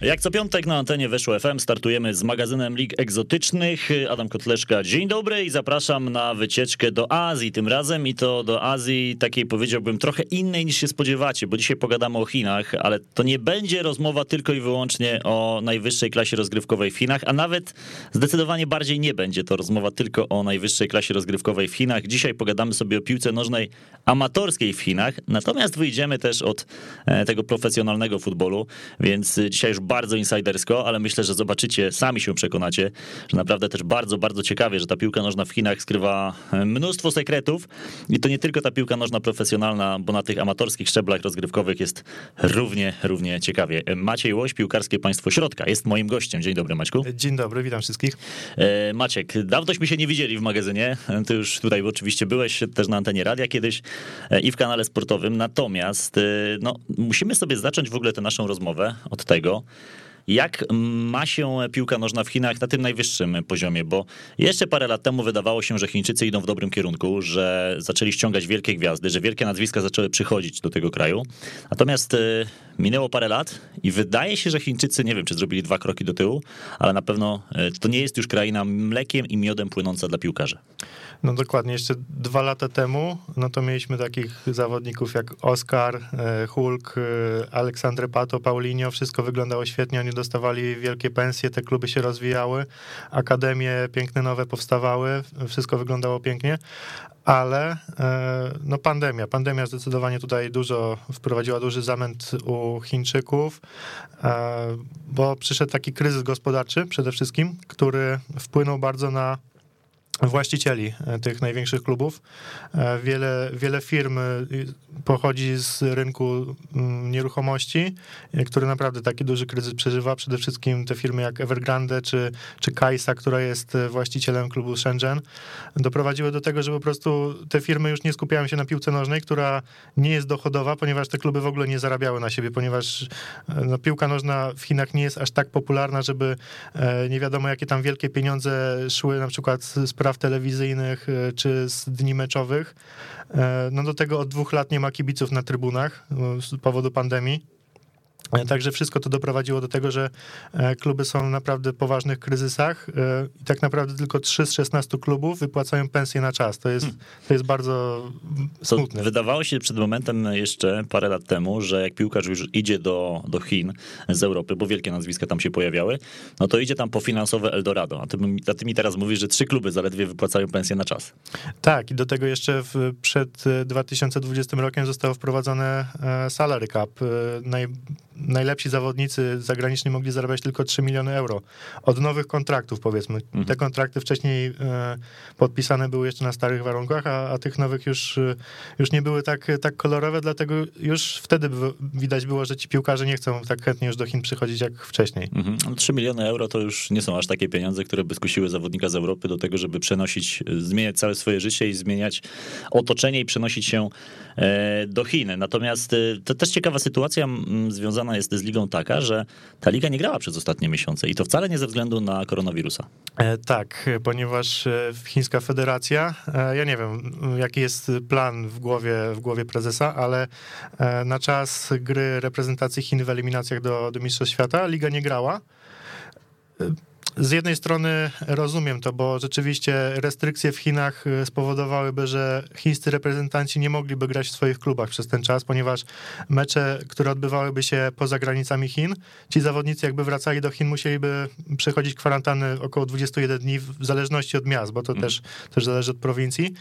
Jak co piątek na antenie Weszło FM startujemy z magazynem Lig Egzotycznych. Adam Kotleszka, dzień dobry i zapraszam na wycieczkę do Azji tym razem i to do Azji takiej powiedziałbym trochę innej niż się spodziewacie, bo dzisiaj pogadamy o Chinach, ale to nie będzie rozmowa tylko i wyłącznie o najwyższej klasie rozgrywkowej w Chinach, a nawet zdecydowanie bardziej nie będzie to rozmowa tylko o najwyższej klasie rozgrywkowej w Chinach. Dzisiaj pogadamy sobie o piłce nożnej amatorskiej w Chinach, natomiast wyjdziemy też od e, tego profesjonalnego futbolu, więc dzisiaj już bardzo insidersko, ale myślę, że zobaczycie, sami się przekonacie, że naprawdę też bardzo, bardzo ciekawie, że ta piłka nożna w Chinach skrywa mnóstwo sekretów i to nie tylko ta piłka nożna profesjonalna, bo na tych amatorskich szczeblach rozgrywkowych jest równie, równie ciekawie. Maciej Łoś, piłkarskie państwo środka, jest moim gościem. Dzień dobry, Maćku. Dzień dobry, witam wszystkich. E, Maciek, dawnośmy się nie widzieli w magazynie. Ty już tutaj oczywiście byłeś też na antenie radia kiedyś e, i w kanale sportowym. Natomiast e, no, musimy sobie zacząć w ogóle tę naszą rozmowę od tego, jak ma się piłka nożna w Chinach na tym najwyższym poziomie? Bo jeszcze parę lat temu wydawało się, że Chińczycy idą w dobrym kierunku, że zaczęli ściągać wielkie gwiazdy, że wielkie nazwiska zaczęły przychodzić do tego kraju. Natomiast y, minęło parę lat i wydaje się, że Chińczycy, nie wiem, czy zrobili dwa kroki do tyłu, ale na pewno y, to nie jest już kraina mlekiem i miodem płynąca dla piłkarzy. No dokładnie, jeszcze dwa lata temu, no to mieliśmy takich zawodników jak Oscar, e, Hulk, e, Aleksandre Pato, Paulinho, wszystko wyglądało świetnie, oni dostawali wielkie pensje, te kluby się rozwijały, akademie piękne nowe powstawały, wszystko wyglądało pięknie, ale e, no pandemia, pandemia zdecydowanie tutaj dużo wprowadziła duży zamęt u Chińczyków, bo przyszedł taki kryzys gospodarczy przede wszystkim, który wpłynął bardzo na właścicieli e, tych największych klubów. E, wiele, wiele firm e, pochodzi z rynku mm, nieruchomości, który naprawdę taki duży kryzys przeżywa. Przede wszystkim te firmy jak Evergrande czy, czy Kaisa, która jest właścicielem klubu Shenzhen, doprowadziły do tego, że po prostu te firmy już nie skupiają się na piłce nożnej, która nie jest dochodowa, ponieważ te kluby w ogóle nie zarabiały na siebie, ponieważ no, piłka nożna w Chinach nie jest aż tak popularna, żeby nie wiadomo jakie tam wielkie pieniądze szły na przykład z spraw telewizyjnych e, czy z dni meczowych. E, no do tego od dwóch lat nie ma kibiców na trybunach e, z powodu pandemii. E, także wszystko to doprowadziło do tego, że e, kluby są w naprawdę poważnych kryzysach e, i tak naprawdę tylko 3 z 16 klubów wypłacają pensje na czas. To jest, hmm. to jest bardzo smutne. wydawało się przed momentem jeszcze parę lat temu, że jak piłkarz już idzie do, do Chin z Europy, bo wielkie nazwiska tam się pojawiały, no to idzie tam po finansowe Eldorado. A ty, a ty mi teraz mówisz, że trzy kluby zaledwie wypłacają pensje na czas. Tak, i do tego jeszcze w, przed 2020 rokiem zostało wprowadzone salary cap. Naj, najlepsi zawodnicy zagraniczni mogli zarabiać tylko 3 miliony euro od nowych kontraktów, powiedzmy. Mhm. Te kontrakty wcześniej e, podpisane były jeszcze na starych warunkach, a, a tych nowych już, e, już nie były tak, tak kolorowe, dlatego już wtedy widać było, że ci piłkarze nie chcą tak chętnie już do Chin przychodzić jak wcześniej. Mhm. 3 miliony euro to już nie są aż takie pieniądze, które by skusiły zawodnika z Europy do tego, żeby przenosić, zmieniać całe swoje życie i zmieniać otoczenie i przenosić się e, do Chin. Natomiast to też ciekawa sytuacja związana jest z ligą taka, że ta liga nie grała przez ostatnie miesiące i to wcale nie ze względu na koronawirusa. E, tak, ponieważ e, chińska federacja, e, ja nie wiem, jaki jest plan w głowie, w głowie prezesa, ale na czas gry reprezentacji Chin w eliminacjach do, do Mistrzostw Świata liga nie grała z jednej strony rozumiem to, bo rzeczywiście restrykcje w Chinach y, spowodowałyby, że chińscy reprezentanci nie mogliby grać w swoich klubach przez ten czas, ponieważ mecze, które odbywałyby się poza granicami Chin, ci zawodnicy jakby wracali do Chin, musieliby przechodzić kwarantannę około 21 dni w zależności od miast, bo to mm. też, też zależy od prowincji.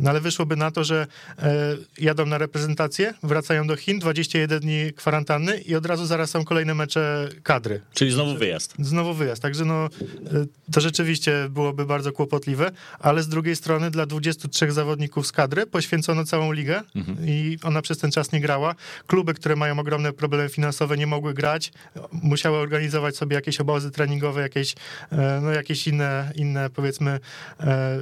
No ale wyszłoby na to, że e, jadą na reprezentację, wracają do Chin, 21 dni kwarantanny i od razu zaraz są kolejne mecze kadry. Czyli znowu wyjazd. Znowu wyjazd, także no to rzeczywiście byłoby bardzo kłopotliwe, ale z drugiej strony dla 23 zawodników z kadry poświęcono całą ligę mhm. i ona przez ten czas nie grała. Kluby, które mają ogromne problemy finansowe, nie mogły grać, musiały organizować sobie jakieś obozy treningowe, jakieś, e, no, jakieś inne, inne powiedzmy, e,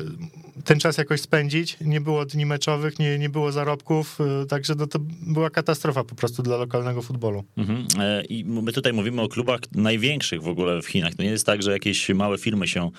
ten czas jakoś spędzić. Nie było dni meczowych, nie, nie było zarobków, e, także no, to była katastrofa po prostu dla lokalnego futbolu. Mhm. I my tutaj mówimy o klubach największych w ogóle w Chinach. To nie jest tak, że jakieś małe firmy się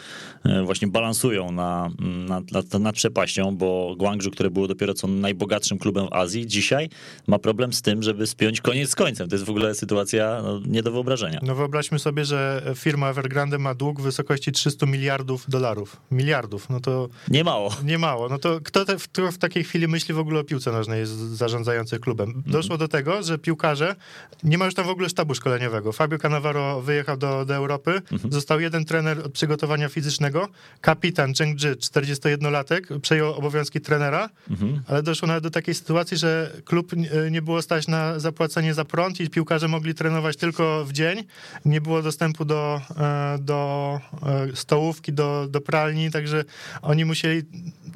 e, właśnie balansują na, nad, nad, nad przepaścią, bo Guangzhou, które było dopiero co najbogatszym klubem w Azji, dzisiaj ma problem z tym, żeby spiąć koniec z końcem. To jest w ogóle sytuacja no, nie do wyobrażenia. No wyobraźmy sobie, że firma Evergrande ma dług w wysokości 300 miliardów dolarów. Miliardów, no to... Nie mało. Nie mało. No to kto, te, kto w takiej chwili myśli w ogóle o piłce nożnej jest zarządzający klubem? Mhm. Doszło do tego, że piłkarze, nie ma już tam w ogóle sztabu szkoleniowego. Fabio Cannavaro wyjechał do, do Europy, mhm. został jeden trener od przygotowania fizycznego, kapitan Zheng Zhi, 41-latek, przejął obowiązki trenera, mhm. ale doszło nawet do takiej sytuacji, że klub nie było stać na zapłacenie za prąd i piłkarze mogli trenować tylko w dzień. Nie było dostępu do, e, do e, stołówki, do, do pralni, także oni musieli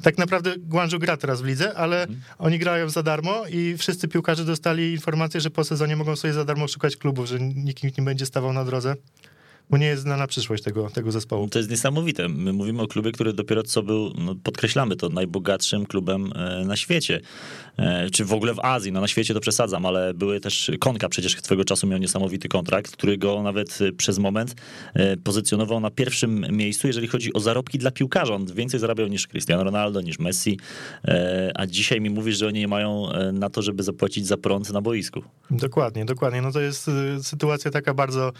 tak naprawdę Guangzhou gra teraz w lidze, ale mhm. oni grają za darmo i wszyscy piłkarze dostali informację, że po sezonie mogą sobie za darmo szukać klubów, że nikt nie będzie stawał na drodze bo nie jest znana przyszłość tego, tego zespołu. To jest niesamowite. My mówimy o klubie, który dopiero co był, no podkreślamy to, najbogatszym klubem e, na świecie. E, czy w ogóle w Azji, no na świecie to przesadzam, ale były też, Konka przecież swego czasu miał niesamowity kontrakt, który go nawet e, przez moment pozycjonował na pierwszym miejscu, jeżeli chodzi o zarobki dla piłkarza. On więcej zarabiał niż Cristiano Ronaldo, niż Messi, a dzisiaj mi mówisz, że oni nie mają na to, żeby zapłacić za prąd na boisku. Dokładnie, dokładnie. No to jest sytuacja taka bardzo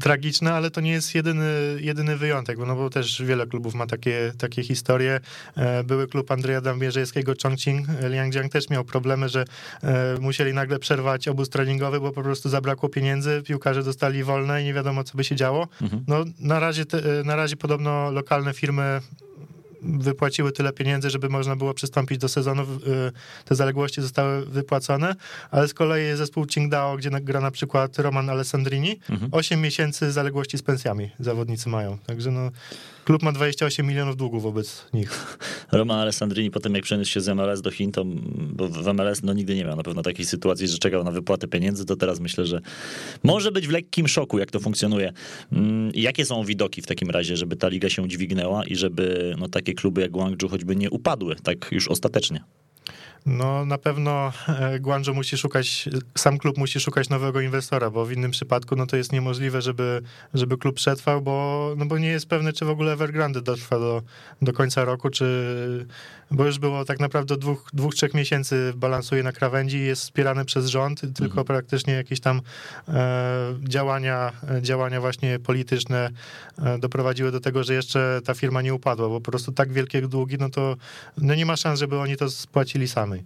tragiczne, ale to nie jest jedyny, jedyny wyjątek, no bo też wiele klubów ma takie, takie historie. E, były klub Andrzeja Dambierzejskiego, Chongqing, Liangjiang też miał problemy, że e, musieli nagle przerwać obóz treningowy, bo po prostu zabrakło pieniędzy, piłkarze dostali wolne i nie wiadomo, co by się działo. Mhm. No na razie, te, na razie podobno lokalne firmy wypłaciły tyle pieniędzy, żeby można było przystąpić do sezonu. Y, te zaległości zostały wypłacone, ale z kolei zespół Qingdao, gdzie gra na przykład Roman Alessandrini, mhm. 8 miesięcy zaległości z pensjami zawodnicy mają. Także no, Klub ma 28 milionów długów wobec nich. Roman Alessandrini potem jak przeniósł się z MLS do Chin, to bo w MLS no, nigdy nie miał na pewno takiej sytuacji, że czekał na wypłatę pieniędzy, to teraz myślę, że może być w lekkim szoku, jak to funkcjonuje. Mm, jakie są widoki w takim razie, żeby ta liga się dźwignęła i żeby no, takie kluby jak Guangzhou choćby nie upadły tak już ostatecznie? No na pewno e, Guangzhou musi szukać, sam klub musi szukać nowego inwestora, bo w innym przypadku no to jest niemożliwe, żeby, żeby klub przetrwał, bo, no bo nie jest pewny, czy w ogóle Evergrande dotrwa do, do końca roku, czy, bo już było tak naprawdę dwóch, dwóch, trzech miesięcy balansuje na krawędzi i jest wspierany przez rząd, tylko mhm. praktycznie jakieś tam e, działania, działania właśnie polityczne e, doprowadziły do tego, że jeszcze ta firma nie upadła, bo po prostu tak wielkie długi, no to no nie ma szans, żeby oni to spłacili sami.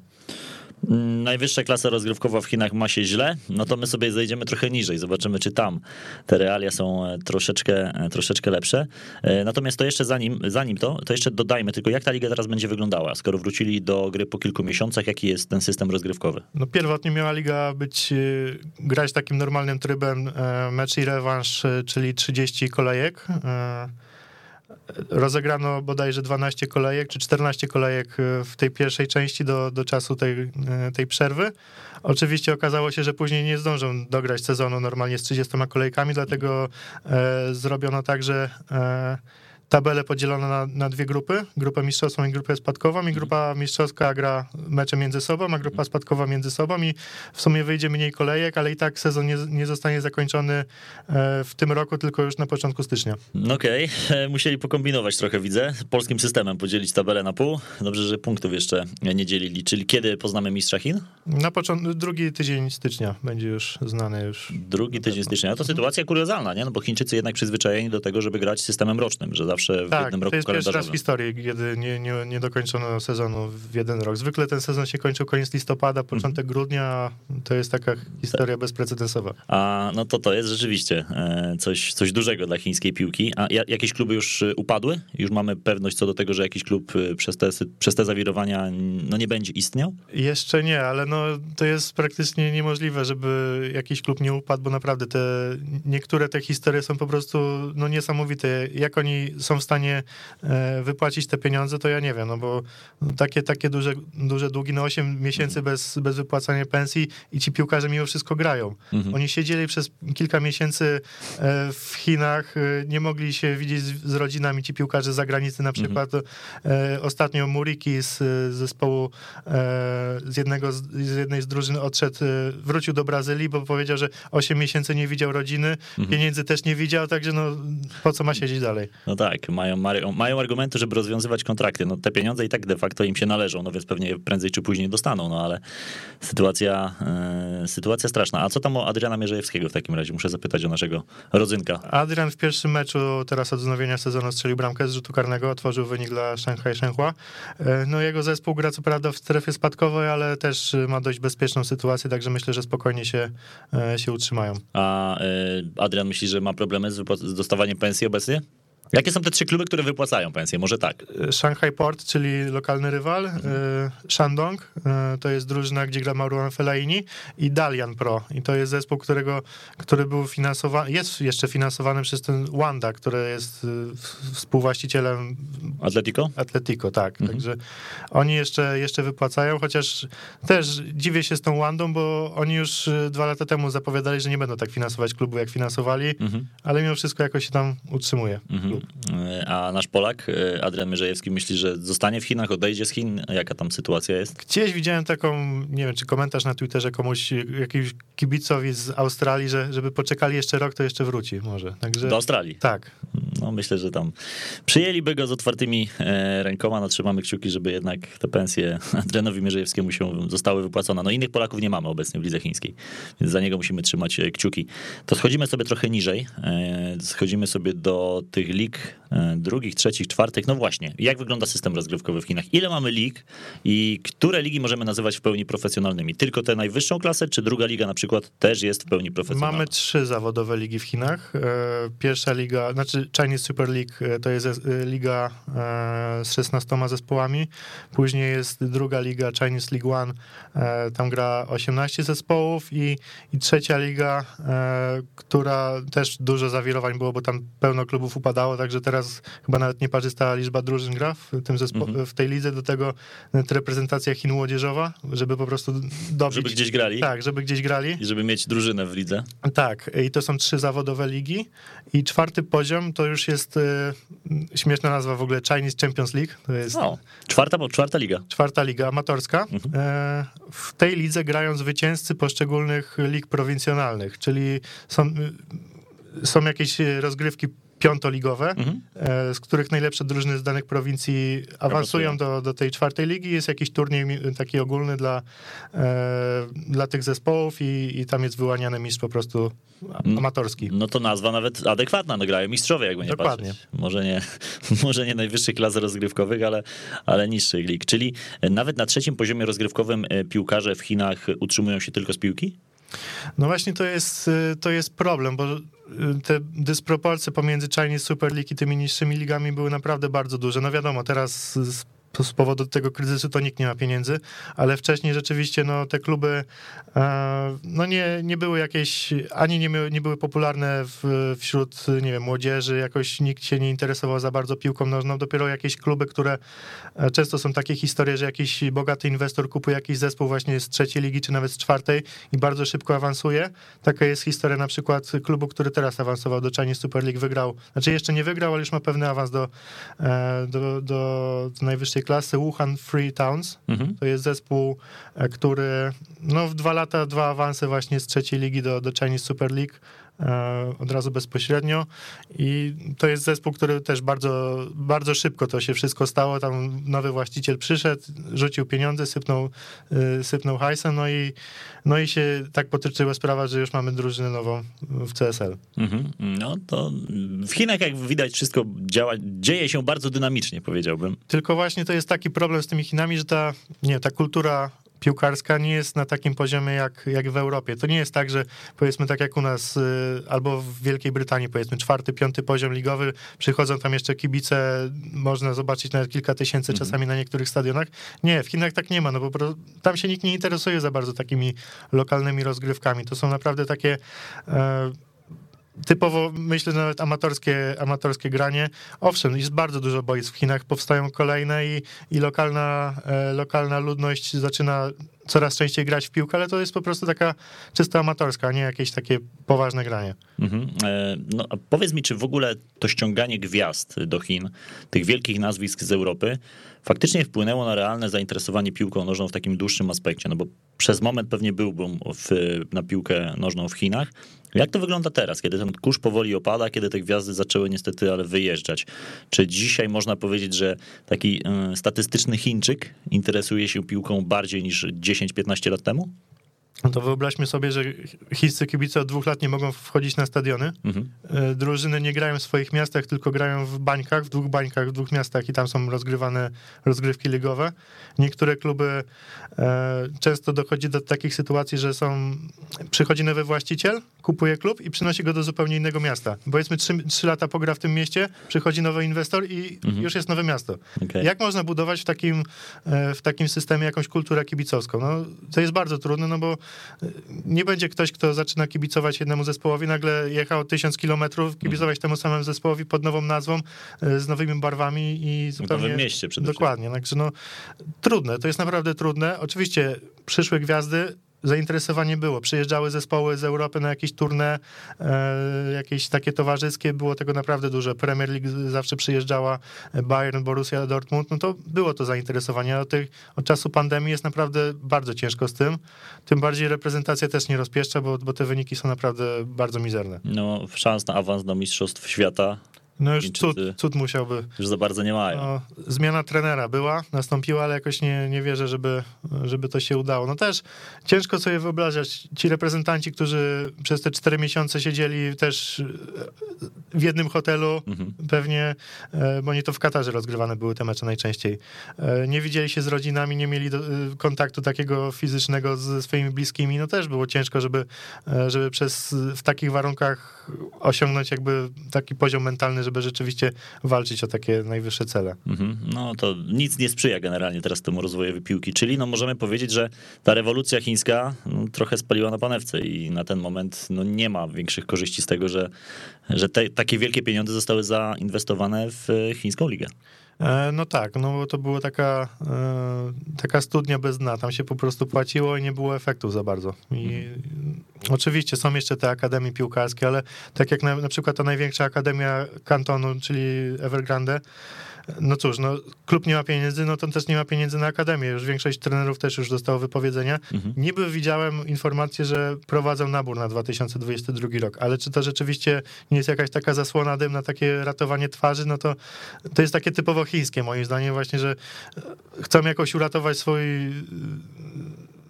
Najwyższa klasa rozgrywkowa w Chinach ma się źle, no to my sobie zejdziemy trochę niżej, zobaczymy czy tam te realia są e, troszeczkę, e, troszeczkę lepsze. E, natomiast to jeszcze zanim, zanim to, to jeszcze dodajmy tylko jak ta liga teraz będzie wyglądała, skoro wrócili do gry po kilku miesiącach, jaki jest ten system rozgrywkowy? No pierwotnie miała liga być, grać takim normalnym trybem mecz i rewanż, czyli 30 kolejek rozegrano bodajże 12 kolejek, czy 14 kolejek e, w tej pierwszej części do, do czasu tej, e, tej przerwy. Oczywiście okazało się, że później nie zdążą dograć sezonu normalnie z 30 kolejkami, dlatego e, zrobiono tak, że e, tabelę podzielono na, na, dwie grupy, grupę mistrzowską i grupę spadkową i grupa mistrzowska gra mecze między sobą, a grupa spadkowa między sobą i w sumie wyjdzie mniej kolejek, ale i tak sezon nie, nie zostanie zakończony e, w tym roku, tylko już na początku stycznia. Okej, okay. musieli pokombinować trochę, widzę, polskim systemem podzielić tabelę na pół. Dobrze, że punktów jeszcze nie dzielili. Czyli kiedy poznamy mistrza Chin? Na początku, drugi tydzień stycznia będzie już znany już. Drugi tydzień stycznia. No to sytuacja kuriozalna, nie? No bo Chińczycy jednak przyzwyczajeni do tego, żeby grać systemem rocznym, że zawsze w tak, jednym roku to jest pierwszy raz w historii, kiedy nie, nie, nie dokończono sezonu w jeden rok. Zwykle ten sezon się kończył koniec listopada, początek mm. grudnia, to jest taka historia bezprecedensowa. A no to to jest rzeczywiście e, coś, coś dużego dla chińskiej piłki. A jakieś kluby już e, upadły? Już mamy pewność co do tego, że jakiś klub e, przez te, przez te zawirowania no nie będzie istniał? Jeszcze nie, ale no to jest praktycznie niemożliwe, żeby jakiś klub nie upadł, bo naprawdę te niektóre te historie są po prostu no niesamowite. Jak oni są w stanie e, wypłacić te pieniądze, to ja nie wiem, no bo takie, takie duże, duże długi, no 8 miesięcy Mhm. bez, bez wypłacania pensji i ci piłkarze mimo wszystko grają. Mhm. Oni siedzieli przez kilka miesięcy e, w Chinach, e, nie mogli się widzieć z, rodzinami, ci piłkarze z zagranicy na przykład. E, Ostatnio Muriki z zespołu, z, jednego, z jednej z drużyn odszedł, wrócił do Brazylii, bo powiedział, że 8 miesięcy nie widział rodziny, pieniędzy też nie widział, także no po co ma siedzieć dalej? No tak, mają, mają, mają argumenty, żeby rozwiązywać kontrakty. No te pieniądze i tak de facto im się należą, no więc pewnie prędzej czy później dostaną, no ale sytuacja, e, sytuacja straszna. A co tam o Adriana Mierzejewskiego w takim razie? Muszę zapytać o naszego rodzynka. Adrian w pierwszym meczu teraz od wznowienia sezonu strzelił bramkę z rzutu karnego, otworzył wynik dla Shanghai Shenhua. E, No jego zespół gra co prawda w strefie spadkowej, ale też ma dość bezpieczną sytuację, także myślę, że spokojnie się, e, się utrzymają. A Adrian myśli, że ma problemy z, z dostawaniem pensji obecnie? Jakie są te trzy kluby, które wypłacają pensję? Może tak. E, Shanghai Port, czyli lokalny rywal, e, Shandong, e, to jest drużyna, gdzie gra Marouane Fellaini i Dalian Pro. I to jest zespół, którego, który był finansowany, jest jeszcze finansowany przez ten Wanda, który jest współwłaścicielem Atletico? Atletico, tak. Także oni jeszcze, jeszcze wypłacają, chociaż też dziwię się z tą Wandą, bo oni już dwa lata temu zapowiadali, że nie będą tak finansować klubu, jak finansowali, Mhm. ale mimo wszystko jakoś się tam utrzymuje. Mhm. E, A nasz Polak, e, Adrian Mierzejewski, myśli, że zostanie w Chinach, odejdzie z Chin? Jaka tam sytuacja jest? Gdzieś widziałem taką, nie wiem, czy komentarz na Twitterze komuś, jakiemuś kibicowi z Australii, że żeby poczekali jeszcze rok, to jeszcze wróci może. Także Do Australii. tak. No myślę, że tam przyjęliby go z otwartymi e, rękoma. No, trzymamy kciuki, żeby jednak te pensje Adrianowi Mierzejewskiemu się zostały wypłacone. No innych Polaków nie mamy obecnie w lidze chińskiej, więc za niego musimy trzymać kciuki. To schodzimy sobie trochę niżej. Schodzimy sobie do tych lig e, drugich, trzecich, czwartych. No właśnie, jak wygląda system rozgrywkowy w Chinach? Ile mamy lig i które ligi możemy nazywać w pełni profesjonalnymi? Tylko tę najwyższą klasę, czy druga liga na przykład też jest w pełni profesjonalna? Mamy trzy zawodowe ligi w Chinach. E, Pierwsza liga, znaczy Chinese Super League e, to jest liga z 16 zespołami. Później jest druga liga Chinese League One, tam gra 18 zespołów i, i trzecia liga, która też dużo zawirowań było, bo tam pełno klubów upadało, także teraz chyba nawet nieparzysta liczba drużyn gra w, tym zespo- w tej lidze. Do tego reprezentacja Chin młodzieżowa, żeby po prostu dobić. Żeby gdzieś grali? Tak, żeby gdzieś grali. I żeby mieć drużynę w lidze? Tak, i to są trzy zawodowe ligi. I czwarty poziom to już jest e, śmieszna nazwa w ogóle Chinese Champions League. To jest O, czwarta, bo czwarta liga. czwarta liga amatorska. E, w tej lidze grają zwycięzcy poszczególnych lig prowincjonalnych, czyli są, y, są jakieś rozgrywki piątoligowe, Mhm. e, z których najlepsze drużyny z danych prowincji awansują do, do tej czwartej ligi. Jest jakiś turniej taki ogólny dla, e, dla tych zespołów i, i tam jest wyłaniany mistrz po prostu a- amatorski. No to nazwa nawet adekwatna, no grają mistrzowie, jakby nie Dokładnie. patrzeć. Może nie, może nie najwyższych klas rozgrywkowych, ale, ale niższych lig. Czyli nawet na trzecim poziomie rozgrywkowym e, piłkarze w Chinach utrzymują się tylko z piłki? No właśnie to jest, to jest problem, bo te dysproporcje pomiędzy Chinese Super League i tymi niższymi ligami były naprawdę bardzo duże. No wiadomo, teraz z, powodu tego kryzysu to nikt nie ma pieniędzy, ale wcześniej rzeczywiście no, te kluby e, no nie, nie były jakieś, ani nie, nie były popularne w, wśród, nie wiem, młodzieży, jakoś nikt się nie interesował za bardzo piłką nożną, dopiero jakieś kluby, które e, często są takie historie, że jakiś bogaty inwestor kupuje jakiś zespół właśnie z trzeciej ligi, czy nawet z czwartej i bardzo szybko awansuje. Taka jest historia na przykład klubu, który teraz awansował do Chinese Super League, wygrał, znaczy jeszcze nie wygrał, ale już ma pewny awans do, e, do, do najwyższej klasy, Wuhan Free Towns. Mhm. To jest zespół, e, który no, w dwa lata, dwa awanse właśnie z trzeciej ligi do, do Chinese Super League od razu bezpośrednio i to jest zespół, który też bardzo, bardzo szybko to się wszystko stało, tam nowy właściciel przyszedł, rzucił pieniądze, sypnął, e, sypnął hajsem, no i, no i się tak potyczyła sprawa, że już mamy drużynę nową w CSL. Mhm. No to w Chinach, jak widać, wszystko działa, dzieje się bardzo dynamicznie, powiedziałbym. Tylko właśnie to jest taki problem z tymi Chinami, że ta, nie, ta kultura piłkarska nie jest na takim poziomie jak, jak w Europie. To nie jest tak, że powiedzmy tak jak u nas y, albo w Wielkiej Brytanii powiedzmy czwarty, piąty poziom ligowy, przychodzą tam jeszcze kibice, można zobaczyć nawet kilka tysięcy czasami na niektórych stadionach. Nie, w Chinach tak nie ma, no bo tam się nikt nie interesuje za bardzo takimi lokalnymi rozgrywkami. To są naprawdę takie e, typowo, myślę, że nawet amatorskie, amatorskie granie. Owszem, jest bardzo dużo boisk w Chinach, powstają kolejne i, i lokalna, e, lokalna ludność zaczyna coraz częściej grać w piłkę, ale to jest po prostu taka czysto amatorska, a nie jakieś takie poważne granie. Mhm. E, no, powiedz mi, czy w ogóle to ściąganie gwiazd do Chin, tych wielkich nazwisk z Europy, faktycznie wpłynęło na realne zainteresowanie piłką nożną w takim dłuższym aspekcie? No bo przez moment pewnie byłbym w, na piłkę nożną w Chinach. Jak to wygląda teraz, kiedy ten kurz powoli opada, kiedy te gwiazdy zaczęły niestety ale wyjeżdżać? Czy dzisiaj można powiedzieć, że taki y, statystyczny Chińczyk interesuje się piłką bardziej niż 10-15 lat temu? No to wyobraźmy sobie, że chińscy kibice od dwóch lat nie mogą wchodzić na stadiony. Mhm. E, drużyny nie grają w swoich miastach, tylko grają w bańkach, w dwóch bańkach, w dwóch miastach i tam są rozgrywane rozgrywki ligowe. Niektóre kluby e, często dochodzi do takich sytuacji, że są przychodzi nowy właściciel, kupuje klub i przynosi go do zupełnie innego miasta. Powiedzmy trzy, trzy lata pogra w tym mieście, przychodzi nowy inwestor i mhm. już jest nowe miasto. Okay. Jak można budować w takim, e, w takim systemie jakąś kulturę kibicowską? No, to jest bardzo trudne, no bo nie będzie ktoś, kto zaczyna kibicować jednemu zespołowi, nagle jechał tysiąc kilometrów, kibicować temu samemu zespołowi pod nową nazwą, e, z nowymi barwami i zupełnie... W nowym mieście przede wszystkim. Dokładnie, także no trudne, to jest naprawdę trudne. Oczywiście przyszłe gwiazdy zainteresowanie było. Przyjeżdżały zespoły z Europy na jakieś turne, e, jakieś takie towarzyskie, było tego naprawdę dużo. Premier League zawsze przyjeżdżała, Bayern, Borussia Dortmund, no to było to zainteresowanie. Od, tych, od czasu pandemii jest naprawdę bardzo ciężko z tym. Tym bardziej reprezentacja też nie rozpieszcza, bo, bo te wyniki są naprawdę bardzo mizerne. No, szans na awans do Mistrzostw Świata no już cud, cud musiałby. Już za bardzo nie mają. No, zmiana trenera była, nastąpiła, ale jakoś nie, nie wierzę, żeby, żeby to się udało. No też ciężko sobie wyobrażać, ci reprezentanci, którzy przez te cztery miesiące siedzieli też w jednym hotelu, mhm. pewnie, e, bo nie to w Katarze rozgrywane były te mecze najczęściej. E, nie widzieli się z rodzinami, nie mieli do, e, kontaktu takiego fizycznego ze swoimi bliskimi. No też było ciężko, żeby, żeby przez, w takich warunkach osiągnąć jakby taki poziom mentalny, żeby rzeczywiście walczyć o takie najwyższe cele. Mhm. No to nic nie sprzyja generalnie teraz temu rozwojowi piłki, czyli no możemy powiedzieć, że ta rewolucja chińska no, trochę spaliła na panewce i na ten moment no, nie ma większych korzyści z tego, że, że te, takie wielkie pieniądze zostały zainwestowane w chińską ligę. E, no tak, no bo to była taka, e, taka studnia bez dna. Tam się po prostu płaciło i nie było efektów za bardzo. I mhm. oczywiście są jeszcze te akademie piłkarskie, ale tak jak na, na przykład ta największa akademia kantonu, czyli Evergrande, no cóż, no, klub nie ma pieniędzy, no to też nie ma pieniędzy na akademię. Już większość trenerów też już dostało wypowiedzenia. Mhm. Niby widziałem informację, że prowadzą nabór na 2022 rok, ale czy to rzeczywiście nie jest jakaś taka zasłona dym na takie ratowanie twarzy, no to to jest takie typowo chińskie moim zdaniem właśnie, że chcą jakoś uratować swój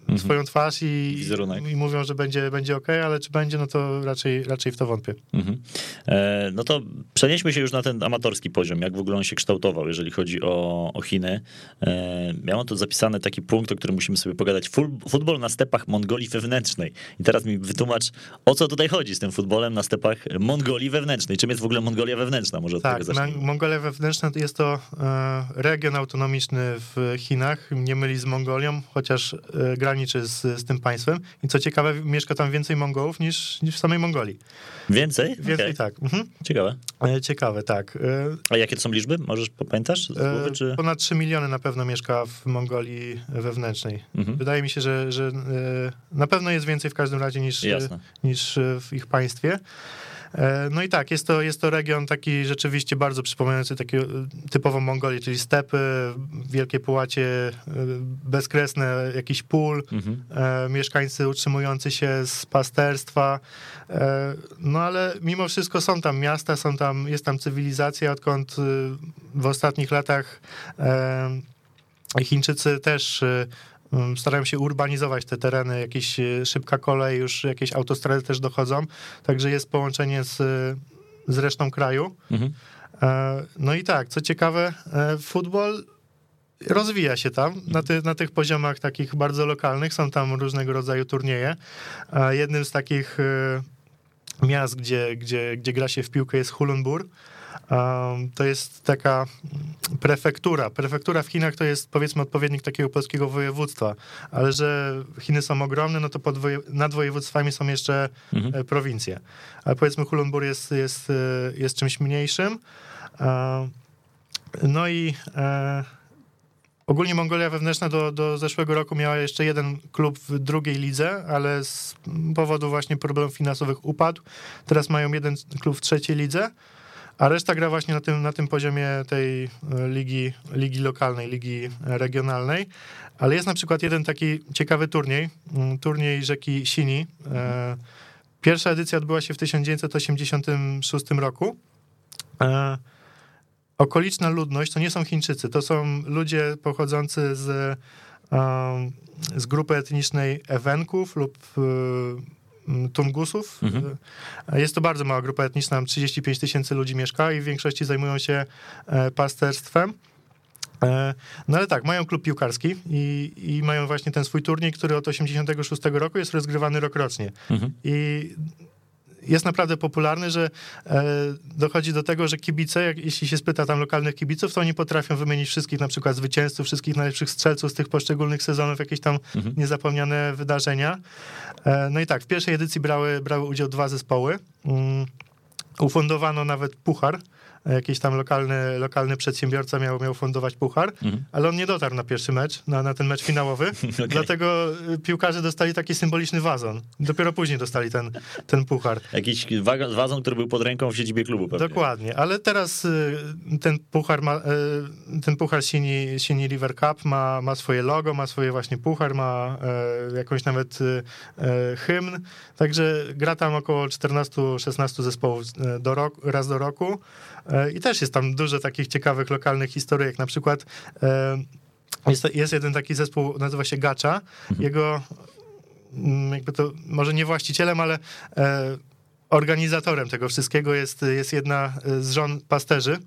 mhm. swoją twarz i, i, mówią, że będzie, będzie ok, ale czy będzie, no to raczej, raczej w to wątpię. Mhm. E, no to przenieśmy się już na ten amatorski poziom, jak w ogóle on się kształtował, jeżeli chodzi o, o Chiny. E, miałem tu zapisany taki punkt, o którym musimy sobie pogadać. Futbol na stepach Mongolii wewnętrznej. I teraz mi wytłumacz, o co tutaj chodzi z tym futbolem na stepach Mongolii wewnętrznej. Czym jest w ogóle Mongolia wewnętrzna? Może od tak, Mongolia wewnętrzna to jest to e, region autonomiczny w Chinach, nie myli z Mongolią, chociaż e, graniczy z, z tym państwem. I co ciekawe, mieszka tam więcej Mongołów niż, niż w samej Mongolii. Więcej? Więcej, okay. tak. Mhm. Ciekawe. E, ciekawe, tak. E, A jakie to są liczby? Możesz pamiętasz? Głowy, czy... Ponad 3 miliony na pewno mieszka w Mongolii wewnętrznej. Mhm. Wydaje mi się, że, że na pewno jest więcej w każdym razie niż, niż w ich państwie. E, no i tak, jest to, jest to region taki rzeczywiście bardzo przypominający taki typowo Mongolię, czyli stepy, wielkie połacie, e, bezkresne, jakiś pól, mhm. E, mieszkańcy utrzymujący się z pasterstwa. No ale mimo wszystko są tam miasta, są tam, jest tam cywilizacja, odkąd w ostatnich latach Chińczycy też starają się urbanizować te tereny, jakieś e, szybka kolej, już jakieś autostrady też dochodzą, także jest połączenie z, z resztą kraju. Mhm. E, no i tak, co ciekawe, e, futbol rozwija się tam na, ty, na tych poziomach takich bardzo lokalnych, są tam różnego rodzaju turnieje. Jednym z takich miast, gdzie, gdzie, gdzie gra się w piłkę jest Hulunbur, To jest taka prefektura. Prefektura w Chinach to jest powiedzmy odpowiednik takiego polskiego województwa, ale że Chiny są ogromne, no to pod woje... nad województwami są jeszcze mhm. E, prowincje. Ale powiedzmy Hulunbur jest, jest, e, jest czymś mniejszym. No i e, ogólnie Mongolia wewnętrzna do, do zeszłego roku miała jeszcze jeden klub w drugiej lidze, ale z powodu właśnie problemów finansowych upadł. Teraz mają jeden klub w trzeciej lidze a reszta gra właśnie na tym, na tym poziomie tej e, ligi, ligi lokalnej, ligi regionalnej. Ale jest na przykład jeden taki ciekawy turniej, mm, turniej rzeki Sini. E, pierwsza edycja odbyła się w 1986 roku. E, okoliczna ludność to nie są Chińczycy, to są ludzie pochodzący z, z grupy etnicznej Ewenków lub Tungusów. Mhm. E, jest to bardzo mała grupa etniczna, 35 tysięcy ludzi mieszka i w większości zajmują się e, pasterstwem. E, no ale tak, mają klub piłkarski i, i mają właśnie ten swój turniej, który od 86 roku jest rozgrywany rokrocznie. Mhm. I jest naprawdę popularny, że e, dochodzi do tego, że kibice, jak, jeśli się spyta tam lokalnych kibiców, to oni potrafią wymienić wszystkich na przykład zwycięzców, wszystkich najlepszych strzelców z tych poszczególnych sezonów, jakieś tam mhm. niezapomniane wydarzenia. E, no i tak, w pierwszej edycji brały, brały udział dwa zespoły. Um, ufundowano nawet puchar jakiś tam lokalny, lokalny przedsiębiorca miał, miał fundować puchar, mhm. ale on nie dotarł na pierwszy mecz, na, na ten mecz finałowy, okay. dlatego y, piłkarze dostali taki symboliczny wazon. Dopiero później dostali ten, ten puchar. Jakiś wazon, który był pod ręką w siedzibie klubu. Pewnie. Dokładnie, ale teraz y, ten puchar ma, y, ten puchar Sini, Sini River Cup ma, ma swoje logo, ma swoje właśnie puchar, ma jakąś nawet hymn, także gra tam około 14-16 zespołów do roku, raz do roku. E, I też jest tam dużo takich ciekawych lokalnych historii, jak na przykład e, jest, jest jeden taki zespół, nazywa się Gacza. Mhm. Jego mm, jakby to może nie właścicielem, ale e, organizatorem tego wszystkiego jest, jest jedna z żon pasterzy,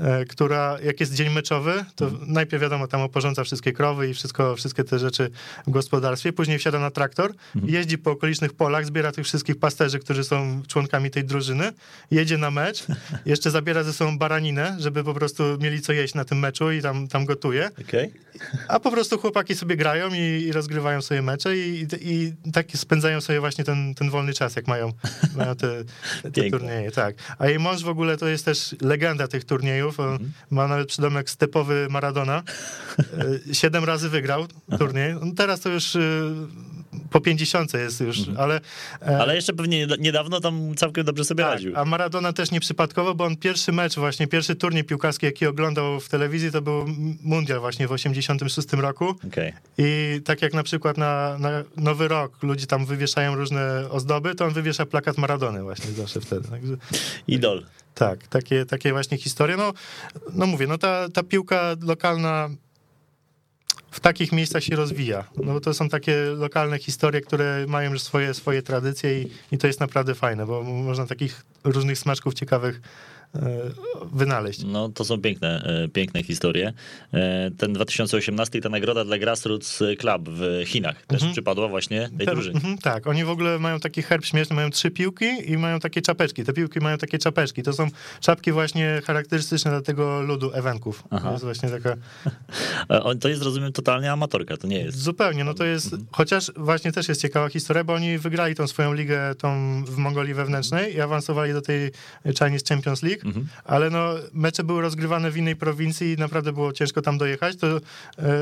E, która, jak jest dzień meczowy, to mhm. najpierw wiadomo, tam oporządza wszystkie krowy i wszystko, wszystkie te rzeczy w gospodarstwie, później wsiada na traktor, mhm. jeździ po okolicznych polach, zbiera tych wszystkich pasterzy, którzy są członkami tej drużyny, jedzie na mecz, jeszcze zabiera ze sobą baraninę, żeby po prostu mieli co jeść na tym meczu i tam, tam gotuje. Okay. A po prostu chłopaki sobie grają i, i rozgrywają sobie mecze i, i, i, tak spędzają sobie właśnie ten, ten wolny czas, jak mają, mają te, te turnieje. Tak. A jej mąż w ogóle to jest też legenda tych turniejów. On mhm. ma nawet przydomek stepowy Maradona. E, siedem razy wygrał turniej. No teraz to już y, po 50 jest już, mhm. ale... E, ale jeszcze pewnie niedawno tam całkiem dobrze sobie tak, radził. A Maradona też nieprzypadkowo, bo on pierwszy mecz właśnie, pierwszy turniej piłkarski, jaki oglądał w telewizji, to był Mundial właśnie w 86 roku. Okay. I tak jak na przykład na, na Nowy Rok ludzie tam wywieszają różne ozdoby, to on wywiesza plakat Maradony właśnie zawsze wtedy. Także, Idol. Tak, takie, takie właśnie historie. No, no mówię, no ta, ta piłka lokalna w takich miejscach się rozwija. No bo to są takie lokalne historie, które mają już swoje, swoje tradycje i, i to jest naprawdę fajne, bo można takich różnych smaczków ciekawych wynaleźć. No to są piękne, e, piękne historie. E, ten 2018 ta nagroda dla Grassroots Club w Chinach też mhm. przypadła właśnie tej drużynie. Mhm, tak, oni w ogóle mają taki herb śmieszny, mają trzy piłki i mają takie czapeczki. Te piłki mają takie czapeczki. To są czapki właśnie charakterystyczne dla tego ludu ewenków. Aha. To jest właśnie taka... to jest, rozumiem, totalnie amatorka, to nie jest... Zupełnie, no to jest, mhm. chociaż właśnie też jest ciekawa historia, bo oni wygrali tą swoją ligę tą w Mongolii wewnętrznej i awansowali do tej Chinese Champions League mhm. ale no, mecze były rozgrywane w innej prowincji i naprawdę było ciężko tam dojechać, to e,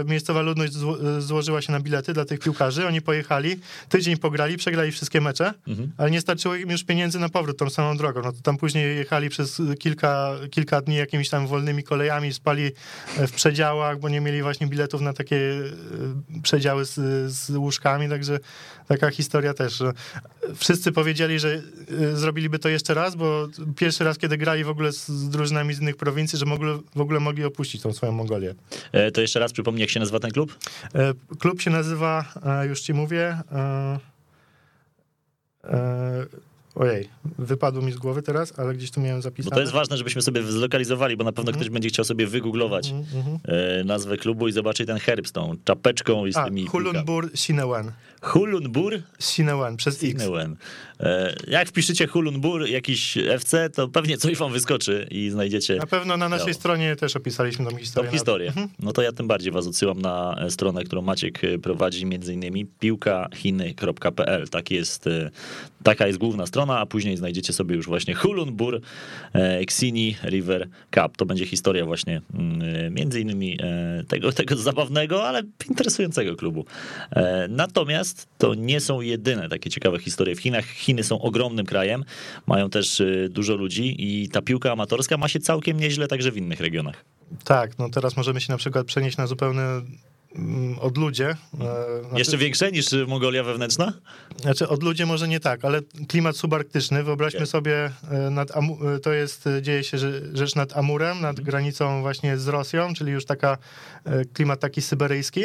miejscowa ludność zło, e, złożyła się na bilety dla tych piłkarzy, oni pojechali, tydzień pograli, przegrali wszystkie mecze, mhm. ale nie starczyło im już pieniędzy na powrót tą samą drogą, no to tam później jechali przez kilka, kilka dni jakimiś tam wolnymi kolejami, spali e, w przedziałach, bo nie mieli właśnie biletów na takie przedziały z, z łóżkami, także taka historia też. Wszyscy powiedzieli, że zrobiliby to jeszcze raz, bo pierwszy raz, kiedy grali w ogóle z drużynami z innych prowincji, że mogli, w ogóle mogli opuścić tą swoją Mongolię. E, to jeszcze raz przypomnij, jak się nazywa ten klub? E, klub się nazywa, e, już ci mówię, ojej, wypadło mi z głowy teraz, ale gdzieś tu miałem zapisane. Bo to jest ważne, żebyśmy sobie zlokalizowali, bo na pewno Mhm. ktoś będzie chciał sobie wygooglować Mm, e, nazwę klubu i zobaczyć ten herb z tą czapeczką i z A, tymi. Hulunbur Sinewen. Hulunbur Sinewen, przez. Sinewen. E, Jak wpiszecie Hulunbur, jakiś FC, to pewnie coś wam wyskoczy i znajdziecie Na pewno na naszej stronie też opisaliśmy tą tą historię. historię. Mhm. No to ja tym bardziej was odsyłam na e, stronę, którą Maciek e, prowadzi, między innymi piłkachiny.pl. Tak jest, taka jest główna strona, a później znajdziecie sobie już właśnie Hulunbur, Xini River Cup. To będzie historia właśnie mm, między innymi tego, tego zabawnego, ale interesującego klubu. E, Natomiast to nie są jedyne takie ciekawe historie w Chinach. Chiny są ogromnym krajem, mają też e, dużo ludzi i ta piłka amatorska ma się całkiem nieźle także w innych regionach. Tak, no teraz możemy się na przykład przenieść na zupełnie mm, odludzie. e, znaczy- Jeszcze większe niż Mongolia wewnętrzna? Znaczy odludzie może nie tak, ale klimat subarktyczny, wyobraźmy Okej. sobie, e, nad e, to jest, dzieje się rzecz nad Amurem, nad granicą właśnie z Rosją, czyli już taka, klimat taki syberyjski.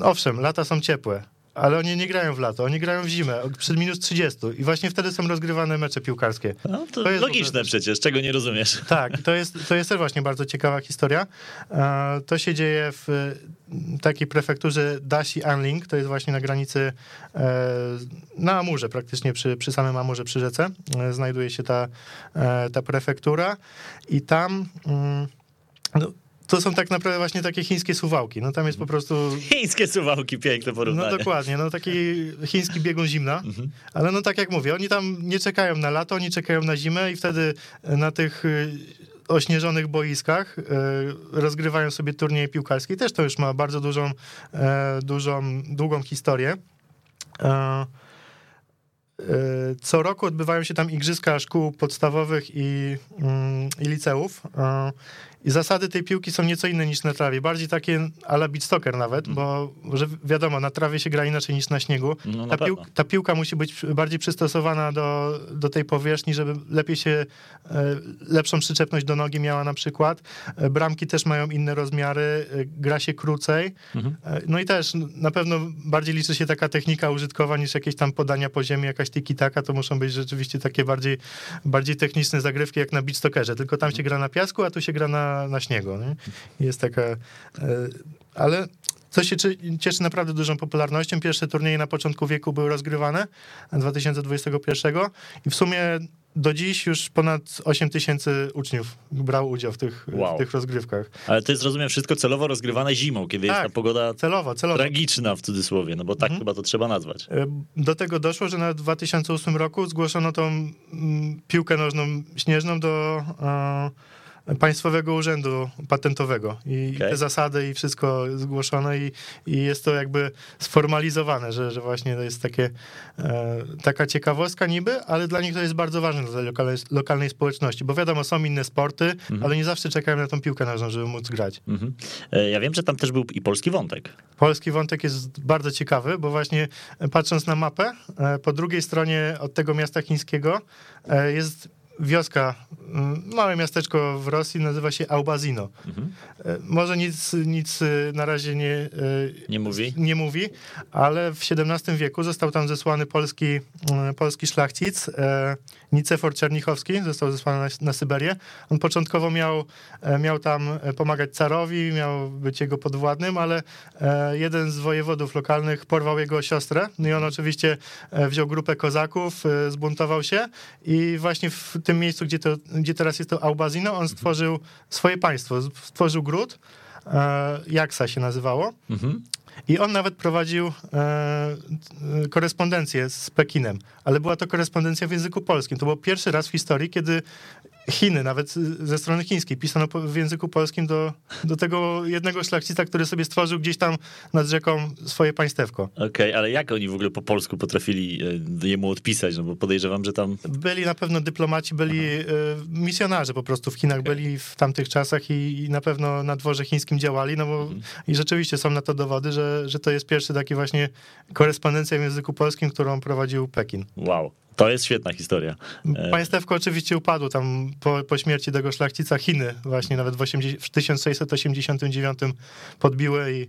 Owszem, lata są ciepłe, ale oni nie grają w lato, oni grają w zimę, przed minus 30 i właśnie wtedy są rozgrywane mecze piłkarskie. No, to, To jest logiczne ogóle- przecież, czego nie rozumiesz. Tak, to jest, to jest też właśnie bardzo ciekawa historia. E, To się dzieje w e, takiej prefekturze Dashi Anling, to jest właśnie na granicy, e, na Amurze, praktycznie przy, przy samym Amurze, przy rzece, e, znajduje się ta, ta prefektura i tam... mm, No, to są tak naprawdę właśnie takie chińskie suwałki. No tam jest po prostu Chińskie suwałki, piękne no porównanie. dokładnie, no taki chiński biegun zimna, ale no tak jak mówię, oni tam nie czekają na lato, oni czekają na zimę i wtedy na tych y, ośnieżonych boiskach y, rozgrywają sobie turnieje piłkarskie. Też to już ma bardzo dużą, e, dużą, długą historię. E, e, Co roku odbywają się tam igrzyska szkół podstawowych i, mm, i liceów. I zasady tej piłki są nieco inne niż na trawie. Bardziej takie ala beach soccer nawet, bo że wiadomo, na trawie się gra inaczej niż na śniegu. No, na ta, pił, pewno. ta piłka musi być bardziej przystosowana do, do tej powierzchni, żeby lepiej się, e, lepszą przyczepność do nogi miała na przykład. E, Bramki też mają inne rozmiary, e, gra się krócej. Mhm. No i też na pewno bardziej liczy się taka technika użytkowa niż jakieś tam podania po ziemi, jakaś tiki-taka, to muszą być rzeczywiście takie bardziej, bardziej techniczne zagrywki jak na beach stockerze, tylko tam się gra na piasku, a tu się gra na, na śniegu. Nie? Jest taka... e, Ale co się cieszy naprawdę dużą popularnością. Pierwsze turnieje na początku wieku były rozgrywane 2021 i w sumie do dziś już ponad 8 tysięcy uczniów brało udział w tych, Wow. w tych rozgrywkach. Ale to jest, rozumiem, wszystko celowo rozgrywane zimą, kiedy jest Tak. ta pogoda Celowo, celowo. tragiczna w cudzysłowie, no bo tak Mhm. chyba to trzeba nazwać. E, Do tego doszło, że na 2008 roku zgłoszono tą mm, piłkę nożną śnieżną do e, Państwowego Urzędu Patentowego i Okej. te zasady i wszystko zgłoszono i, i jest to jakby sformalizowane, że, że właśnie to jest takie, e, taka ciekawostka niby, ale dla nich to jest bardzo ważne dla lokalnej, lokalnej społeczności, bo wiadomo, są inne sporty, ale nie zawsze czekają na tą piłkę nożną, żeby móc grać. Mhm. E, Ja wiem, że tam też był i polski wątek. Polski wątek jest bardzo ciekawy, bo właśnie e, patrząc na mapę, e, po drugiej stronie od tego miasta chińskiego jest wioska, mm, małe miasteczko w Rosji, nazywa się Aubazino. Mhm. E, Może nic, nic e, na razie nie, e, Nie mówi? nie mówi, ale w XVII wieku został tam zesłany polski, mm, polski szlachcic, Nicefor Czernichowski, został zesłany na, na Syberię. On początkowo miał, e, miał tam e, pomagać carowi, miał być jego podwładnym, ale e, jeden z wojewodów lokalnych porwał jego siostrę. No i on oczywiście wziął grupę kozaków, zbuntował się i właśnie w tym miejscu, gdzie, to, gdzie teraz jest to Aubazino, on stworzył swoje państwo, stworzył gród, Jaksa się nazywało. Mhm. I on nawet prowadził e, e, korespondencję z Pekinem, ale była to korespondencja w języku polskim. To był pierwszy raz w historii, kiedy Chiny, nawet ze strony chińskiej, pisano w języku polskim do, do tego jednego szlachcica, który sobie stworzył gdzieś tam nad rzeką swoje państewko. Okej, ale jak oni w ogóle po polsku potrafili e, jemu odpisać? No bo podejrzewam, że tam... Byli na pewno dyplomaci, byli e, misjonarze po prostu w Chinach, byli w tamtych czasach i, i na pewno na dworze chińskim działali, no bo i rzeczywiście są na to dowody, że, że to jest pierwszy taki właśnie korespondencja w języku polskim, którą prowadził Pekin. Wow, to jest świetna historia. E, Państewko oczywiście upadło tam po, po śmierci tego szlachcica Chiny, właśnie nawet w, 80, w 1689 podbiły i,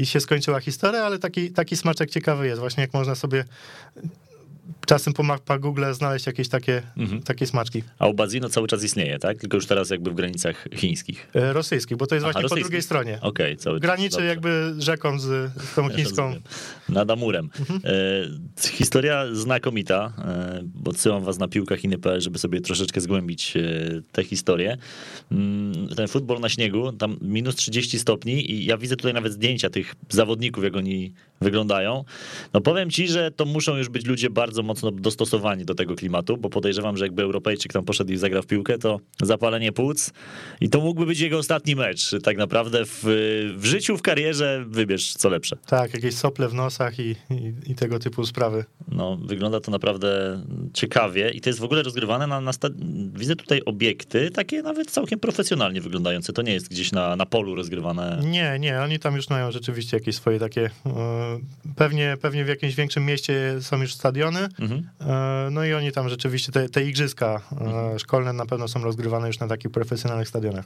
i się skończyła historia, ale taki, taki smaczek ciekawy jest, właśnie jak można sobie czasem po mapach Google znaleźć jakieś takie, Mhm. takie smaczki. A Ubazino cały czas istnieje, tak? Tylko już teraz jakby w granicach chińskich. E, Rosyjskich, bo to jest Aha, właśnie po drugiej stronie. Okej, cały czas. Graniczy dobrze. jakby rzeką z, tą chińską. Rozumiem. Nad Amurem. Mhm. E, historia znakomita. E, odsyłam was na piłkach inny.pl, żeby sobie troszeczkę zgłębić e, tę historię. Mm, ten futbol na śniegu, tam minus 30 stopni i ja widzę tutaj nawet zdjęcia tych zawodników, jak oni wyglądają. No powiem ci, że to muszą już być ludzie bardzo mocno dostosowani do tego klimatu, bo podejrzewam, że jakby Europejczyk tam poszedł i zagrał w piłkę, to zapalenie płuc i to mógłby być jego ostatni mecz. Tak naprawdę w, w życiu, w karierze wybierz co lepsze. Tak, jakieś sople w nosach i, i, i tego typu sprawy. No, wygląda to naprawdę ciekawie i to jest w ogóle rozgrywane na, na widzę tutaj obiekty, takie nawet całkiem profesjonalnie wyglądające. To nie jest gdzieś na, na polu rozgrywane. Nie, nie, oni tam już mają rzeczywiście jakieś swoje takie. e, Pewnie, pewnie w jakimś większym mieście są już stadiony. Mhm. e, No i oni tam rzeczywiście, te, te igrzyska e, szkolne na pewno są rozgrywane już na takich profesjonalnych stadionach.